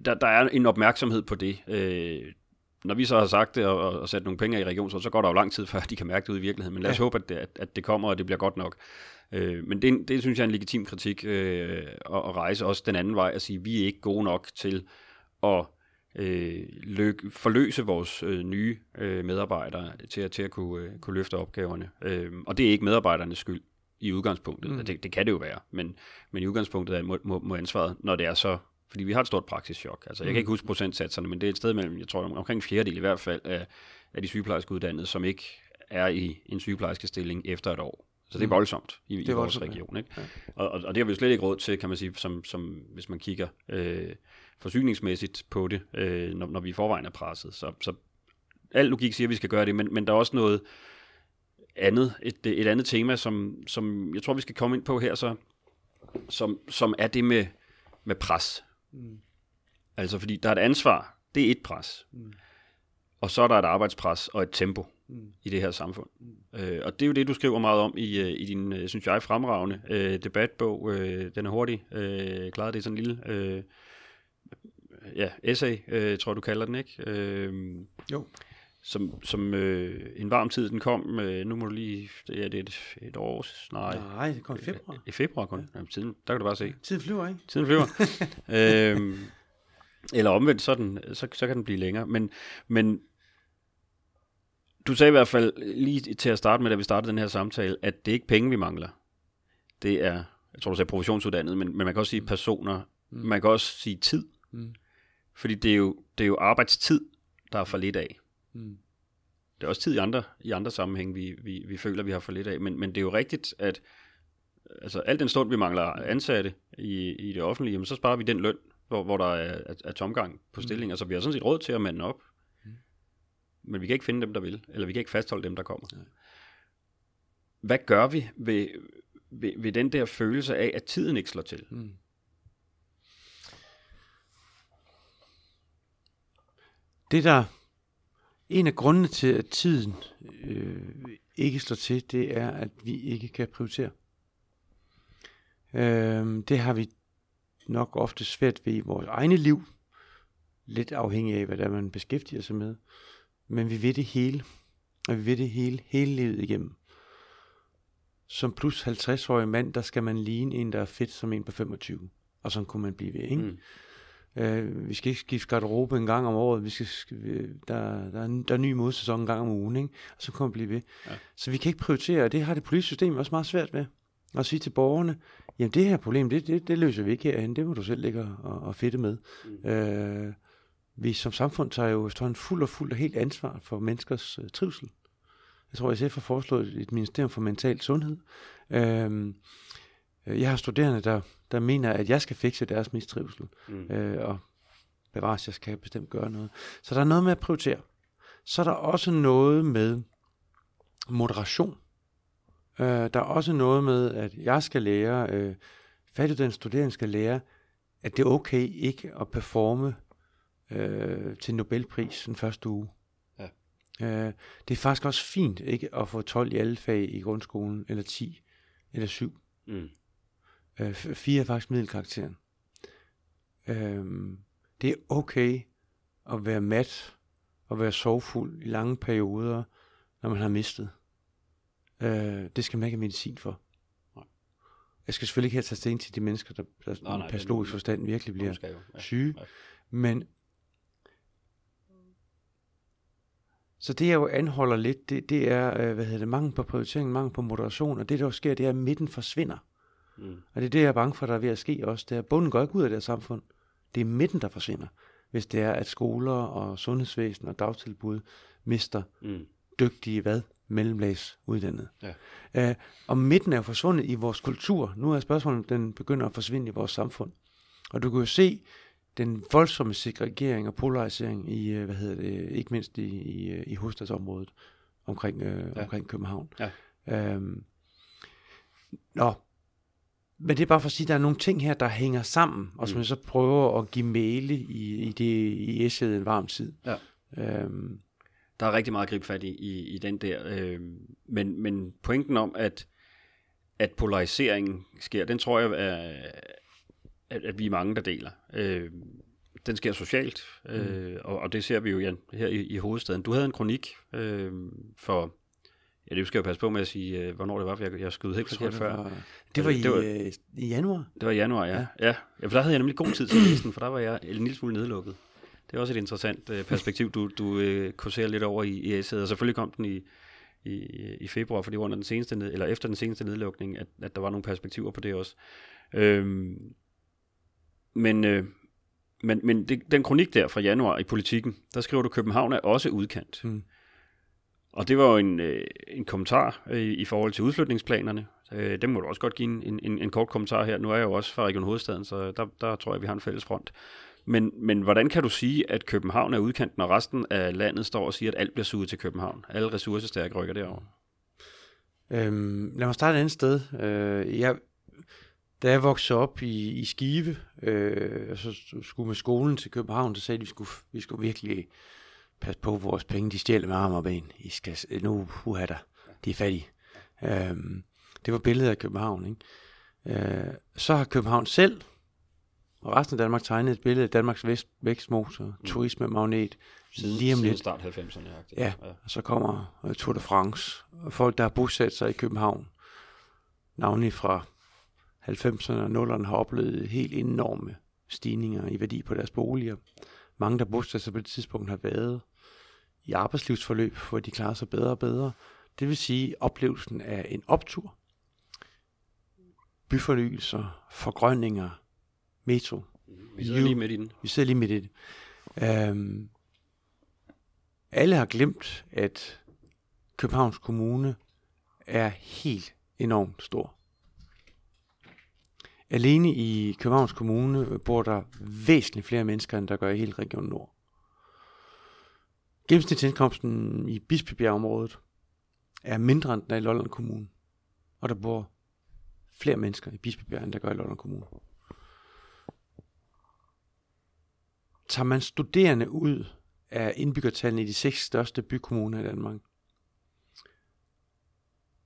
der, der er en opmærksomhed på det. Øh, når vi så har sagt det og, og sat nogle penge i regionen, så, så går der jo lang tid, før de kan mærke det ud i virkeligheden. Men lad os ja. håbe, at det, at, at det kommer, og det bliver godt nok. Øh, men det, det synes jeg er en legitim kritik øh, at, at rejse også den anden vej og sige, at vi er ikke gode nok til at øh, løg, forløse vores øh, nye øh, medarbejdere til, at, til at kunne, øh, kunne løfte opgaverne. Øh, og det er ikke medarbejdernes skyld i udgangspunktet. Mm. Det, det kan det jo være, men, men i udgangspunktet er, må, må, må ansvaret, når det er så fordi vi har et stort praksischok. Altså, jeg kan mm. ikke huske procentsatserne, men det er et sted mellem, jeg tror omkring en fjerdedel i hvert fald af, af de sygeplejerske uddannede, som ikke er i en sygeplejerske stilling efter et år. Så det er mm. voldsomt i, det er i vores voldsomt, region. Ikke? Ja. Og, og, og det har vi jo slet ikke råd til, kan man sige, som, som hvis man kigger øh, forsyningsmæssigt på det, øh, når, når vi i forvejen er presset. Så, så al logik siger, at vi skal gøre det, men, men der er også noget andet, et, et andet tema, som, som jeg tror, vi skal komme ind på her, så, som, som er det med, med pres. Mm. Altså fordi der er et ansvar, det er et pres. Mm. Og så er der et arbejdspres og et tempo mm. i det her samfund. Mm. Øh, og det er jo det, du skriver meget om i, øh, i din, øh, synes jeg, fremragende øh, debatbog. Øh, den er hurtig. Øh, klaret det er sådan en lille øh, ja, essay, øh, tror du kalder den, ikke? Øh, jo. Som, som øh, en varm tid, den kom, øh, nu må du lige, det er det et, et år, nej. Nej, det kom i februar. I februar kun, ja. Jamen, tiden, der kan du bare se. Tiden flyver, ikke? Tiden flyver. øh, eller omvendt, sådan, så, så kan den blive længere. Men, men du sagde i hvert fald lige til at starte med, da vi startede den her samtale, at det er ikke penge, vi mangler. Det er, jeg tror du sagde professionsuddannet, men, men man kan også sige personer, mm. man kan også sige tid. Mm. Fordi det er, jo, det er jo arbejdstid, der er for lidt af. Mm. Det er også tid i andre, i andre sammenhæng, vi, vi, vi føler, vi har for lidt af. Men, men det er jo rigtigt, at altså, al den stund, vi mangler ansatte i, i det offentlige, jamen, så sparer vi den løn, hvor, hvor der er, er, er tomgang på stillinger. Mm. Så vi har sådan set råd til at mande op. Men vi kan ikke finde dem, der vil. Eller vi kan ikke fastholde dem, der kommer. Ja. Hvad gør vi ved, ved, ved den der følelse af, at tiden ikke slår til? Mm. Det der en af grundene til, at tiden øh, ikke slår til, det er, at vi ikke kan prioritere. Øh, det har vi nok ofte svært ved i vores egne liv, lidt afhængig af, hvad der man beskæftiger sig med. Men vi ved det hele, og vi ved det hele, hele livet igennem. Som plus 50-årig mand, der skal man ligne en, der er fedt som en på 25. Og sådan kunne man blive ved, ikke? Mm. Øh, vi skal ikke skifte garderobe en gang om året. Vi skal, der, der, er, der er en ny modsæson en gang om ugen, ikke? og så kommer vi blive ved. Ja. Så vi kan ikke prioritere, og det har det politiske system også meget svært ved. At sige til borgerne, jamen det her problem, det, det, det løser vi ikke herhen, det må du selv ligge og, og fedte med. Mm. Øh, vi som samfund tager jo efterhånden fuld og fuld og helt ansvar for menneskers øh, trivsel. Jeg tror, SF har foreslået et ministerium for mental sundhed. Øh, jeg har studerende, der der mener, at jeg skal fikse deres mistrivsel. Mm. Øh, og bevares, jeg skal bestemt gøre noget. Så der er noget med at prioritere. Så er der også noget med moderation. Øh, der er også noget med, at jeg skal lære, øh, den studerende skal lære, at det er okay ikke at performe øh, til Nobelpris den første uge. Ja. Øh, det er faktisk også fint ikke at få 12 i alle fag i grundskolen, eller 10, eller 7. Mm. Øh, fire er faktisk middelkarakteren. Øh, det er okay at være mat og være sovfuld i lange perioder, når man har mistet. Øh, det skal man ikke have medicin for. Nej. Jeg skal selvfølgelig ikke have taget stilling til de mennesker, der, der nej, nej, patologisk forstand virkelig bliver ja. syge. Ja. Men så det jeg jo anholder lidt, det, det er, øh, hvad hedder det, mangel på prioritering, mangel på moderation, og det der jo sker, det er, at midten forsvinder. Mm. Og det er det, jeg er bange for, der er ved at ske også. Det er, bunden går ikke ud af det her samfund. Det er midten, der forsvinder. Hvis det er, at skoler og sundhedsvæsen og dagtilbud mister mm. dygtige hvad? mellemlagsuddannede. Ja. Uh, og midten er jo forsvundet i vores kultur. Nu er spørgsmålet, om den begynder at forsvinde i vores samfund. Og du kan jo se den voldsomme segregering og polarisering i, uh, hvad hedder det, ikke mindst i, i, øh, i hovedstadsområdet omkring, uh, ja. omkring København. Ja. Uh, nå, men det er bare for at sige, at der er nogle ting her, der hænger sammen, og som mm. jeg så prøver at give male i, i, det, i essayet en varm tid. Ja. Øhm. Der er rigtig meget at gribe fat i, i, i den der. Øh, men, men pointen om, at, at polariseringen sker, den tror jeg, er, at, at vi er mange, der deler. Øh, den sker socialt, øh, mm. og, og det ser vi jo Jan, her i, i hovedstaden. Du havde en kronik øh, for, ja det skal jeg passe på med at sige, øh, hvornår det var, for jeg, jeg skød helt forkert før. Var, det var, i, det var øh, i januar? Det var i januar, ja. ja. ja. for der havde jeg nemlig god tid til den, for der var jeg en lille smule nedlukket. Det er også et interessant øh, perspektiv, du, du øh, kurserer lidt over i, i S'et, og selvfølgelig kom den i, i, i februar, fordi under den seneste ned, eller efter den seneste nedlukning, at, at der var nogle perspektiver på det også. Øhm, men øh, men, men det, den kronik der fra januar i politikken, der skriver du, København er også udkant. Mm. Og det var jo en, øh, en kommentar øh, i forhold til udflytningsplanerne. Øh, dem må du også godt give en, en, en kort kommentar her. Nu er jeg jo også fra Region Hovedstaden, så der, der tror jeg, vi har en fælles front. Men, men hvordan kan du sige, at København er udkant, når resten af landet står og siger, at alt bliver suget til København? Alle ressourcestærke rykker derover. Øhm, lad mig starte et andet sted. Øh, jeg, da jeg voksede op i, i Skive, øh, og så skulle med skolen til København, så sagde de, at vi skulle, vi skulle virkelig passe på vores penge. De stjæler med arm og ben. I skal, nu uha der. De er fattige. Øh, det var billedet af København. Ikke? Øh, så har København selv og resten af Danmark tegnet et billede af Danmarks vækst, vækstmotor, mm. turisme-magnet. Siden, lige om siden lidt. start 90'erne. Ja, ja, og så kommer uh, Tour de France. Og folk, der har bosat sig i København, navnlig fra 90'erne og 0'erne, har oplevet helt enorme stigninger i værdi på deres boliger. Mange, der bosat sig på det tidspunkt, har været i arbejdslivsforløb, hvor de klarer sig bedre og bedre. Det vil sige oplevelsen af en optur, byfornyelser, forgrønninger, metro. Vi sidder lige midt i den. Vi sidder lige midt i det. Um, alle har glemt, at Københavns Kommune er helt enormt stor. Alene i Københavns Kommune bor der væsentligt flere mennesker, end der gør i hele Region Nord. Gennemsnitsindkomsten i Bispebjergområdet er mindre end den er i Lolland Kommune. Og der bor flere mennesker i Bispebjerg, end der gør i Lolland Kommune. Tager man studerende ud af indbyggertallene i de seks største bykommuner i Danmark,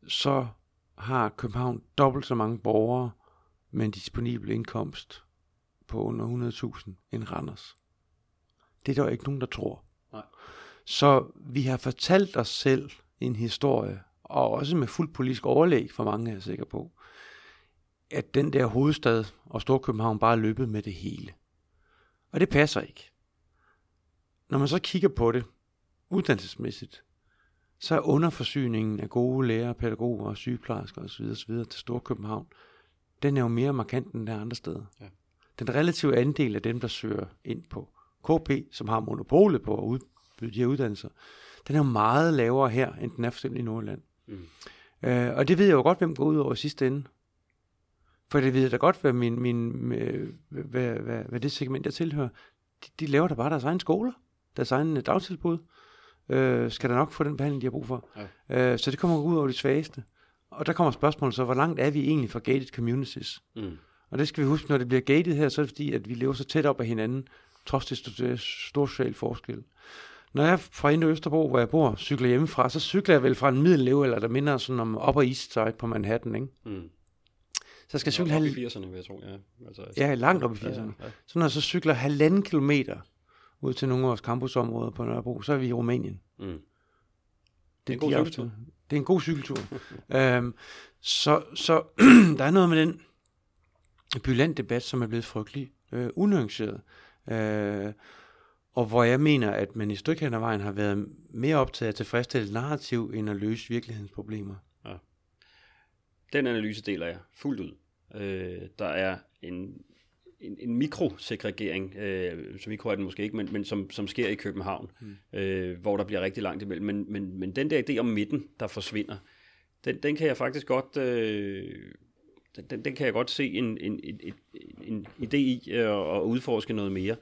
så har København dobbelt så mange borgere med en disponibel indkomst på under 100.000 end Randers. Det er der ikke nogen, der tror. Nej. Så vi har fortalt os selv en historie, og også med fuld politisk overlæg for mange, er jeg sikker på, at den der hovedstad og Storkøbenhavn bare er løbet med det hele. Og det passer ikke. Når man så kigger på det uddannelsesmæssigt, så er underforsyningen af gode lærere, pædagoger og sygeplejersker osv. osv. til Storkøbenhavn, den er jo mere markant end der andre steder. Ja. Den relative andel af dem, der søger ind på KP, som har monopolet på at udbyde de her uddannelser, den er jo meget lavere her, end den er for eksempel i Nordland. Mm. Øh, og det ved jeg jo godt, hvem går ud over sidste ende. For det ved jeg da godt, hvad, min, min, øh, hvad, hvad, hvad det segment, jeg tilhører, de, de laver da bare deres egen skoler, deres egen øh, dagtilbud, øh, skal der nok få den behandling, de har brug for. Ja. Øh, så det kommer ud over de svageste. Og der kommer spørgsmålet så, hvor langt er vi egentlig fra gated communities? Mm. Og det skal vi huske, når det bliver gated her, så er det fordi, at vi lever så tæt op af hinanden, trods det store social forskel. Når jeg er fra Indre Østerbro, hvor jeg bor, cykler hjemmefra, så cykler jeg vel fra en eller der minder sådan om Upper East Side på Manhattan, ikke? Mm. Så skal jeg cykle... Op i 80'erne, vil jeg tro, ja. Altså, ja, langt op i 80'erne. Ja, ja. Så når jeg så cykler halvanden kilometer ud til nogle af vores campusområder på Nørrebro, så er vi i Rumænien. Mm. Det, det er en god cykeltur. Det er en god cykeltur. øhm, så så der er noget med den byland-debat, som er blevet frygtelig øh, unuanceret. Øh, og hvor jeg mener, at man i stykke af vejen har været mere optaget af tilfredsstille narrativ, end at løse virkelighedens problemer. Ja. Den analyse deler jeg fuldt ud. Øh, der er en en, en mikrosegregering, øh, så mikro er den måske ikke, men, men som, som sker i København, mm. øh, hvor der bliver rigtig langt imellem. Men, men, men den der idé om midten, der forsvinder, den, den kan jeg faktisk godt... Øh, den, den kan jeg godt se en, en, en, en, en idé i øh, at udforske noget mere.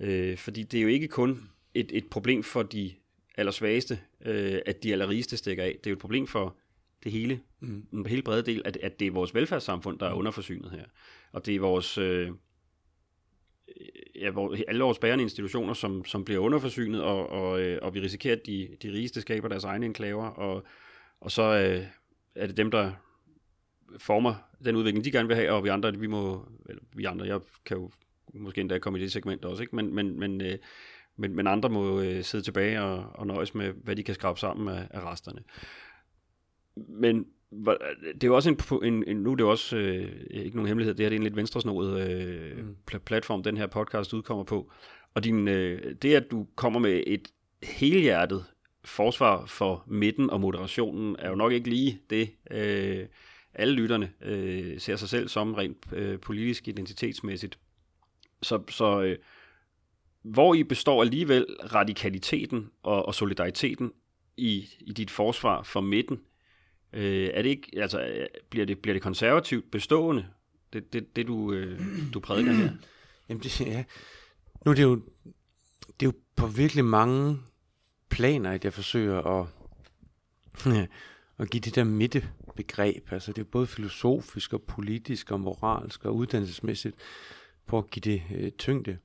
Øh, fordi det er jo ikke kun et, et problem for de allersvageste, øh, at de allerrigeste stikker af. Det er jo et problem for det hele, mm. den hele brede del, at, at det er vores velfærdssamfund, der er mm. underforsynet her. Og det er vores... Øh, ja, hvor, alle vores bærende institutioner, som, som bliver underforsynet, og, og, øh, og vi risikerer, at de, de rigeste skaber deres egne enklaver, og, og så øh, er det dem, der former den udvikling, de gerne vil have, og vi andre, vi må, eller vi andre, jeg kan jo måske endda komme i det segment også, ikke? Men, men, men, øh, men, men andre må øh, sidde tilbage og, og nøjes med, hvad de kan skrabe sammen af, af resterne. Men det er jo også en, en, en nu er det også øh, ikke nogen hemmelighed, det her det er en lidt venstresnodet øh, mm. platform, den her podcast udkommer på. Og din, øh, det, at du kommer med et helhjertet forsvar for midten og moderationen, er jo nok ikke lige det, øh, alle lytterne øh, ser sig selv som rent øh, politisk identitetsmæssigt. Så, så øh, hvor I består alligevel radikaliteten og, og solidariteten i, i dit forsvar for midten, øh, er det ikke, altså, øh, bliver det, bliver det konservativt bestående, det, det, det du, øh, du prædiker her? Jamen det, ja. Nu er det jo, det er jo på virkelig mange planer, at jeg forsøger at, at give det der midtebegreb. Altså det er både filosofisk og politisk og moralsk og uddannelsesmæssigt på at give det øh, tyngde.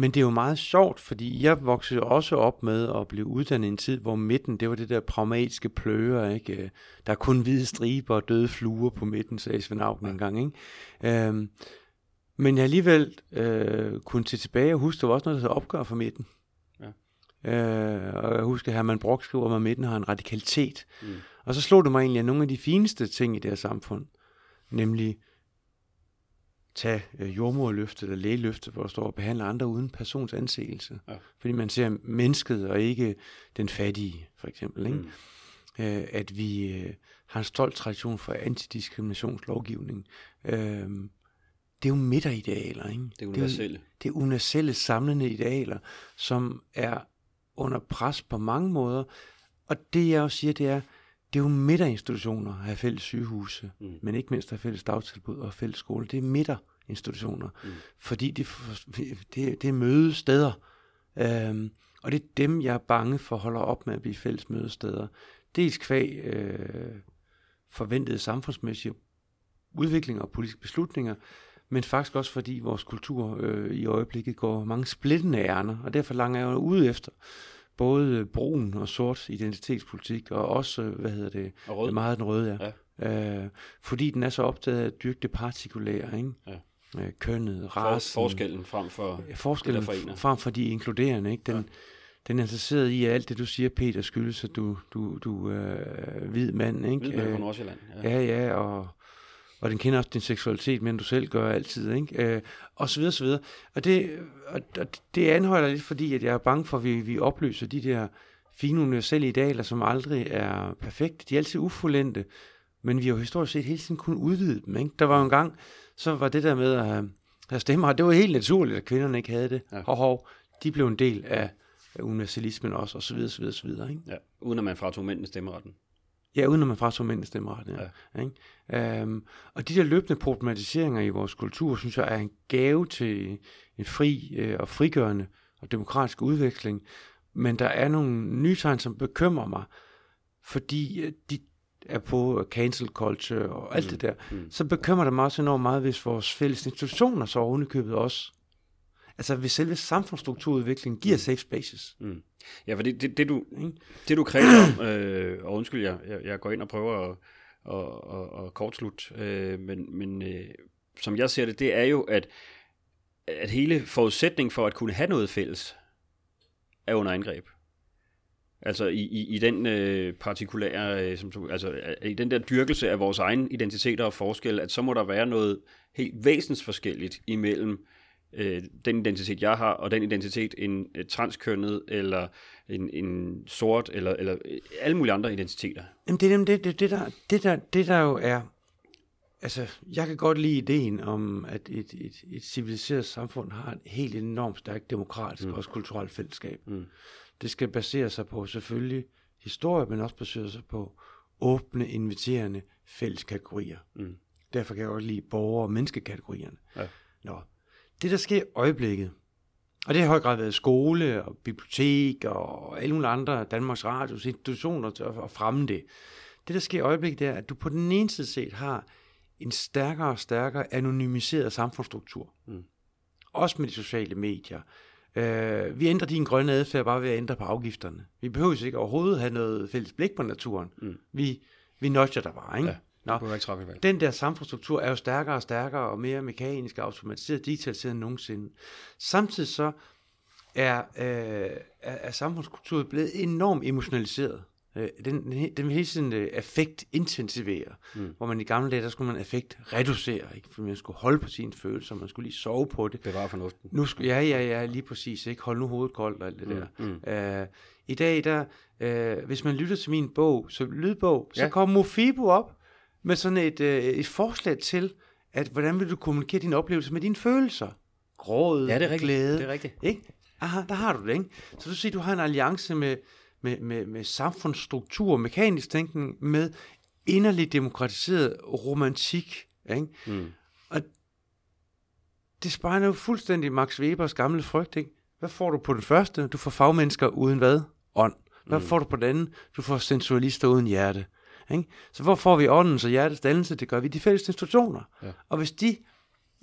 Men det er jo meget sjovt, fordi jeg voksede også op med at blive uddannet i en tid, hvor midten, det var det der pragmatiske pløger, ikke? Der er kun hvide striber og døde fluer på midten, sagde Svend Augen ja. engang, ikke? Øhm, men jeg alligevel øh, kunne til tilbage og huske, der var også noget, der opgør for midten. Ja. Øh, og jeg husker, at Herman Brock skriver, at midten har en radikalitet. Mm. Og så slog det mig egentlig, at nogle af de fineste ting i det her samfund, nemlig tage øh, jordmorløftet eller lægeløftet, hvor der står og behandle andre uden persons anseelse. Ja. Fordi man ser mennesket og ikke den fattige, for eksempel. Ikke? Mm. Øh, at vi øh, har en stolt tradition for antidiskriminationslovgivning. Øh, det er jo midteridealer. Ikke? Det er universelle. Det er, det er universelle samlende idealer, som er under pres på mange måder. Og det jeg også siger, det er, det er jo midterinstitutioner at have fælles sygehuse, mm. men ikke mindst at have fælles dagtilbud og fælles skole. Det er midterinstitutioner, mm. fordi det, det, det er mødesteder. Øhm, og det er dem, jeg er bange for holder op med at blive fælles mødesteder. Dels kvæg øh, forventede samfundsmæssige udviklinger og politiske beslutninger, men faktisk også fordi vores kultur øh, i øjeblikket går mange splittende ærner, og derfor langer jeg jo ude efter både brun og sort identitetspolitik, og også, hvad hedder det, og rød. meget den røde, ja. ja. Øh, fordi den er så optaget af at dyrke det partikulære, ikke? Ja. Øh, kønnet, rasen. For, forskellen frem for forskellen det, frem for de inkluderende, ikke? Den, ja. den er interesseret i, at alt det, du siger, Peter, skyldes, at du, du, du er øh, hvid mand, ikke? Hvid mand fra øh, Nordsjælland, ja. Ja, ja, og og den kender også din seksualitet, men du selv gør altid, ikke? Øh, og så videre, så videre. Og det, og, og det anholder lidt, fordi at jeg er bange for, at vi, vi opløser de der fine universelle idealer, som aldrig er perfekte. De er altid ufuldendte, men vi har jo historisk set hele tiden kun udvide dem, ikke? Der var jo en gang, så var det der med at have, have stemmer, det var helt naturligt, at kvinderne ikke havde det. Ja. Hov, hov, de blev en del af, af universalismen også, og så videre, så videre, så videre, ikke? Ja, uden at man fratog mændene stemmeretten. Ja, uden at man fratog mændene stemmeretten, ja. ja. Um, og de der løbende problematiseringer i vores kultur, synes jeg er en gave til en fri øh, og frigørende og demokratisk udveksling. Men der er nogle nye tegn, som bekymrer mig, fordi øh, de er på cancel culture og alt mm. det der, mm. så bekymrer det mig også enormt meget, hvis vores fælles institutioner så ovenikøbet også altså hvis selve samfundsstrukturudviklingen giver safe spaces. Mm. Ja, for det, det, det, du, det du kræver om, øh, og undskyld, jeg, jeg, jeg går ind og prøver at, at, at, at kortslutte, øh, men, men øh, som jeg ser det, det er jo, at, at hele forudsætningen for at kunne have noget fælles, er under angreb. Altså i, i, i den øh, partikulære, øh, som du, altså i den der dyrkelse af vores egen identiteter og forskel, at så må der være noget helt væsensforskelligt imellem øh, den identitet, jeg har, og den identitet, en øh, transkønnet, eller en, en sort, eller, eller øh, alle mulige andre identiteter. Jamen det er det, det, det, der, det, der, det der jo er, altså jeg kan godt lide ideen om, at et, et, et civiliseret samfund har et helt enormt stærkt demokratisk mm. og også kulturelt fællesskab. Mm. Det skal basere sig på selvfølgelig historie, men også basere sig på åbne, inviterende fælles kategorier. Mm. Derfor kan jeg også lide borger- og menneskekategorierne. Ja. Nå, det, der sker i øjeblikket, og det har i høj grad været skole og bibliotek og alle mulige andre Danmarks Radios institutioner til at fremme det. Det, der sker i øjeblikket, det er, at du på den ene side set har en stærkere og stærkere anonymiseret samfundsstruktur. Mm. Også med de sociale medier. Uh, vi ændrer din grønne adfærd bare ved at ændre på afgifterne. Vi behøver ikke overhovedet have noget fælles blik på naturen. Mm. Vi, vi notcher der bare, ikke? Ja. Nå, den der samfundsstruktur er jo stærkere og stærkere og mere mekanisk og automatiseret, digitaliseret end nogensinde. Samtidig så er, øh, er, er samfundskulturen blevet enormt emotionaliseret. Øh, den, den, den vil hele tiden øh, affekt intensivere, mm. hvor man i gamle dage, der skulle man affekt reducere, ikke? fordi man skulle holde på sine følelser, man skulle lige sove på det. Bevare fornuften. Nu skal, ja, ja, ja, lige præcis, ikke? Hold nu hovedet koldt og alt det der. Mm. Øh, I dag, der, øh, hvis man lytter til min bog, så lydbog, så Ja. kommer Mofibo op med sådan et, øh, et forslag til, at hvordan vil du kommunikere dine oplevelser med dine følelser? Gråd, Ja, det er rigtigt. glæde. Det er rigtigt. Ikke? Aha, der har du det, ikke? Så du siger, du har en alliance med, med, med, med samfundsstruktur, mekanisk tænkning, med inderligt demokratiseret romantik, ikke? Mm. Og det spejler jo fuldstændig Max Webers gamle frygt, ikke? Hvad får du på den første? Du får fagmennesker uden hvad? Ånd. Hvad mm. får du på den anden? Du får sensualister uden hjerte. Ikke? Så hvor får vi åndens og hjertets dannelse? Det gør vi i de fælles institutioner. Ja. Og hvis de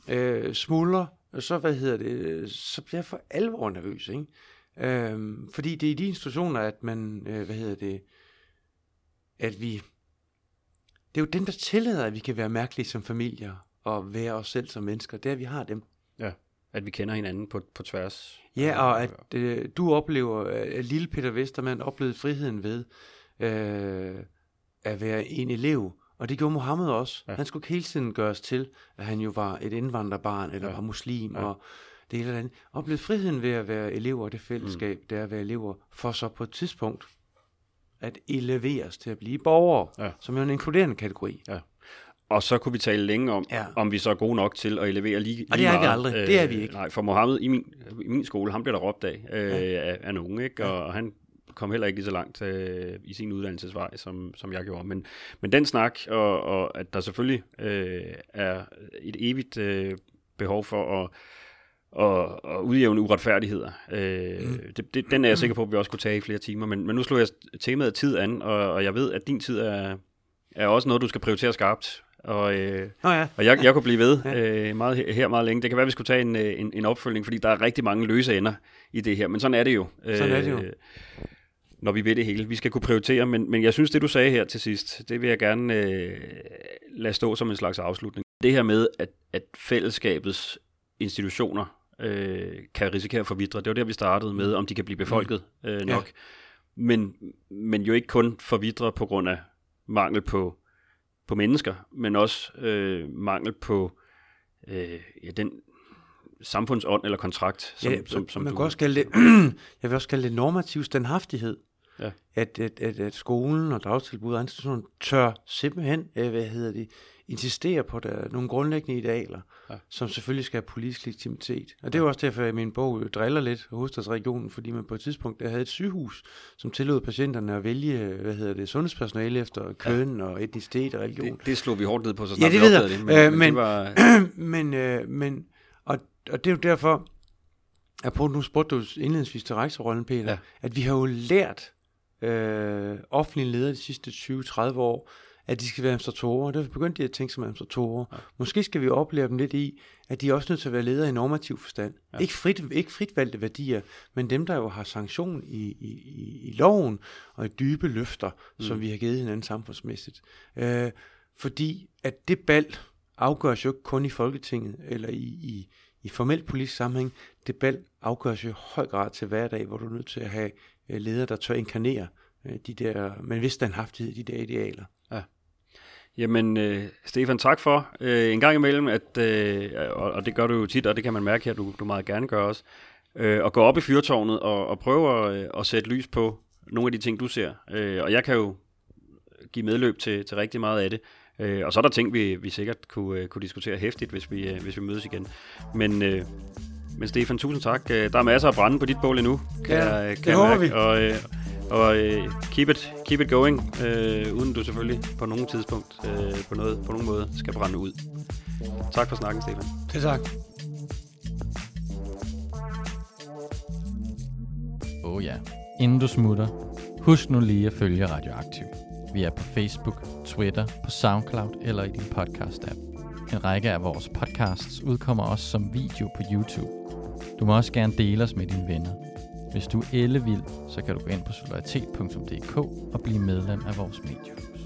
øh, smuldrer, så hvad hedder det, så bliver jeg for alvor nervøs. Ikke? Øhm, fordi det er i de institutioner, at man, øh, hvad hedder det, at vi, det er jo dem, der tillader, at vi kan være mærkelige som familier, og være os selv som mennesker. Det er, at vi har dem. Ja, at vi kender hinanden på, på tværs. Ja, og at øh, du oplever, at lille Peter Vestermann oplevede friheden ved øh, at være en elev. Og det gjorde Mohammed også. Ja. Ja. Han skulle ikke hele tiden gøres til, at han jo var et indvandrerbarn, eller Ja. ja. var muslim, Ja. ja. og det eller andet. Oplevede friheden ved at være elever af det fællesskab, mm. det er at være elever, for så på et tidspunkt at eleveres til at blive borgere, Ja. som er en inkluderende kategori. Og så kunne vi tale længe om, Ja. om vi så er gode nok til at elevere lige, lige Og det er vi meget. aldrig. Det er vi ikke. Nej, for Mohammed i min, i min skole, ham blev der råbt af, øh, Ja. af, af nogen, ikke? Og, og han kom heller ikke lige så langt øh, i sin uddannelsesvej, som, som jeg gjorde. Men, men den snak, og, og at der selvfølgelig øh, er et evigt øh, behov for at, og, og udjævne uretfærdigheder. Øh, mm. det, det, den er jeg sikker på, at vi også kunne tage i flere timer. Men, men nu slår jeg temaet tid an, og, og jeg ved, at din tid er, er også noget, du skal prioritere skarpt. Og, øh, Nå ja, og jeg, jeg kunne blive ved øh, meget, her- her meget længe. Det kan være, at vi skulle tage en, øh, en, en opfølgning, fordi der er rigtig mange løse ender i det her. Men sådan er det jo. Sådan er det jo. Øh, Når vi ved det hele. Vi skal kunne prioritere, men, men jeg synes, det du sagde her til sidst, det vil jeg gerne øh, lade stå som en slags afslutning. Det her med, at, at fællesskabets institutioner øh, kan risikere at forvidre, det var der, vi startede med, om de kan blive befolket øh, nok. Ja. Men, men jo ikke kun forvidre på grund af mangel på, på mennesker, men også øh, mangel på øh, ja, den samfundsånd eller kontrakt, som, ja, som, som man du... kan også kalde det, jeg vil også kalde det normativ standhaftighed. Ja. At, at, at, at skolen og dagtilbud og institutioner tør simpelthen, øh, hvad hedder det, insistere på der, nogle grundlæggende idealer, Ja. ja. som selvfølgelig skal have politisk legitimitet. Og det er jo også derfor, at min bog driller lidt hovedstadsregionen, fordi man på et tidspunkt der havde et sygehus, som tillod patienterne at vælge, hvad hedder det, sundhedspersonale efter køn ja. og etnicitet og religion. det, det slog vi hårdt ned på, så Ja, snart det vi opdagede det. Men, Øh, men, men- det var, men, øh, men og, og det er jo derfor, at på nu spurgte du indledningsvis til rektorrollen, Peter, Ja. ja. at vi har jo lært øh, offentlige ledere de sidste 20-30 år, at de skal være administratorer. Derfor begyndte de at tænke som administratorer. Ja. Måske skal vi opleve dem lidt i, at de er også nødt til at være ledere i normativ forstand. Ja. Ikke, frit, ikke fritvalgte værdier, men dem, der jo har sanktion i, i, i, loven og i dybe løfter, mm. som vi har givet hinanden samfundsmæssigt. Øh, fordi at det bal afgøres jo ikke kun i Folketinget eller i, i, i formelt politisk sammenhæng. Det bal afgøres jo i høj grad til hverdag, hvor du er nødt til at have Øh, leder, der tør inkarnere øh, de der, men hvis den haft de der idealer. Ja. Jamen, øh, Stefan, tak for øh, en gang imellem, at, øh, og, og det gør du jo tit, og det kan man mærke her, du, du meget gerne gør også, øh, at gå op i fyrtårnet og, og prøve at, øh, at sætte lys på nogle af de ting, du ser. Øh, og jeg kan jo give medløb til, til rigtig meget af det. Øh, og så er der ting, vi, vi sikkert kunne, kunne diskutere hæftigt, hvis vi, hvis vi mødes igen. Men, øh, men Stefan, tusind tak. Øh, Der er masser af brænde på dit bål endnu, kan Ja, jeg, kan det håber vi. Og, øh, og øh, keep, it, keep it going, øh, uden du selvfølgelig på nogen tidspunkt, øh, på, noget, på nogen måde, skal brænde ud. Tak for snakken, Stefan. Det tak. Oh ja. Inden du smutter, husk nu lige at følge Radioaktiv. Vi er på Facebook, Twitter, på SoundCloud eller i din podcast-app. En række af vores podcasts udkommer også som video på YouTube. Du må også gerne dele os med dine venner. Hvis du er ellevild, så kan du gå ind på solidaritet.dk og blive medlem af vores mediehus.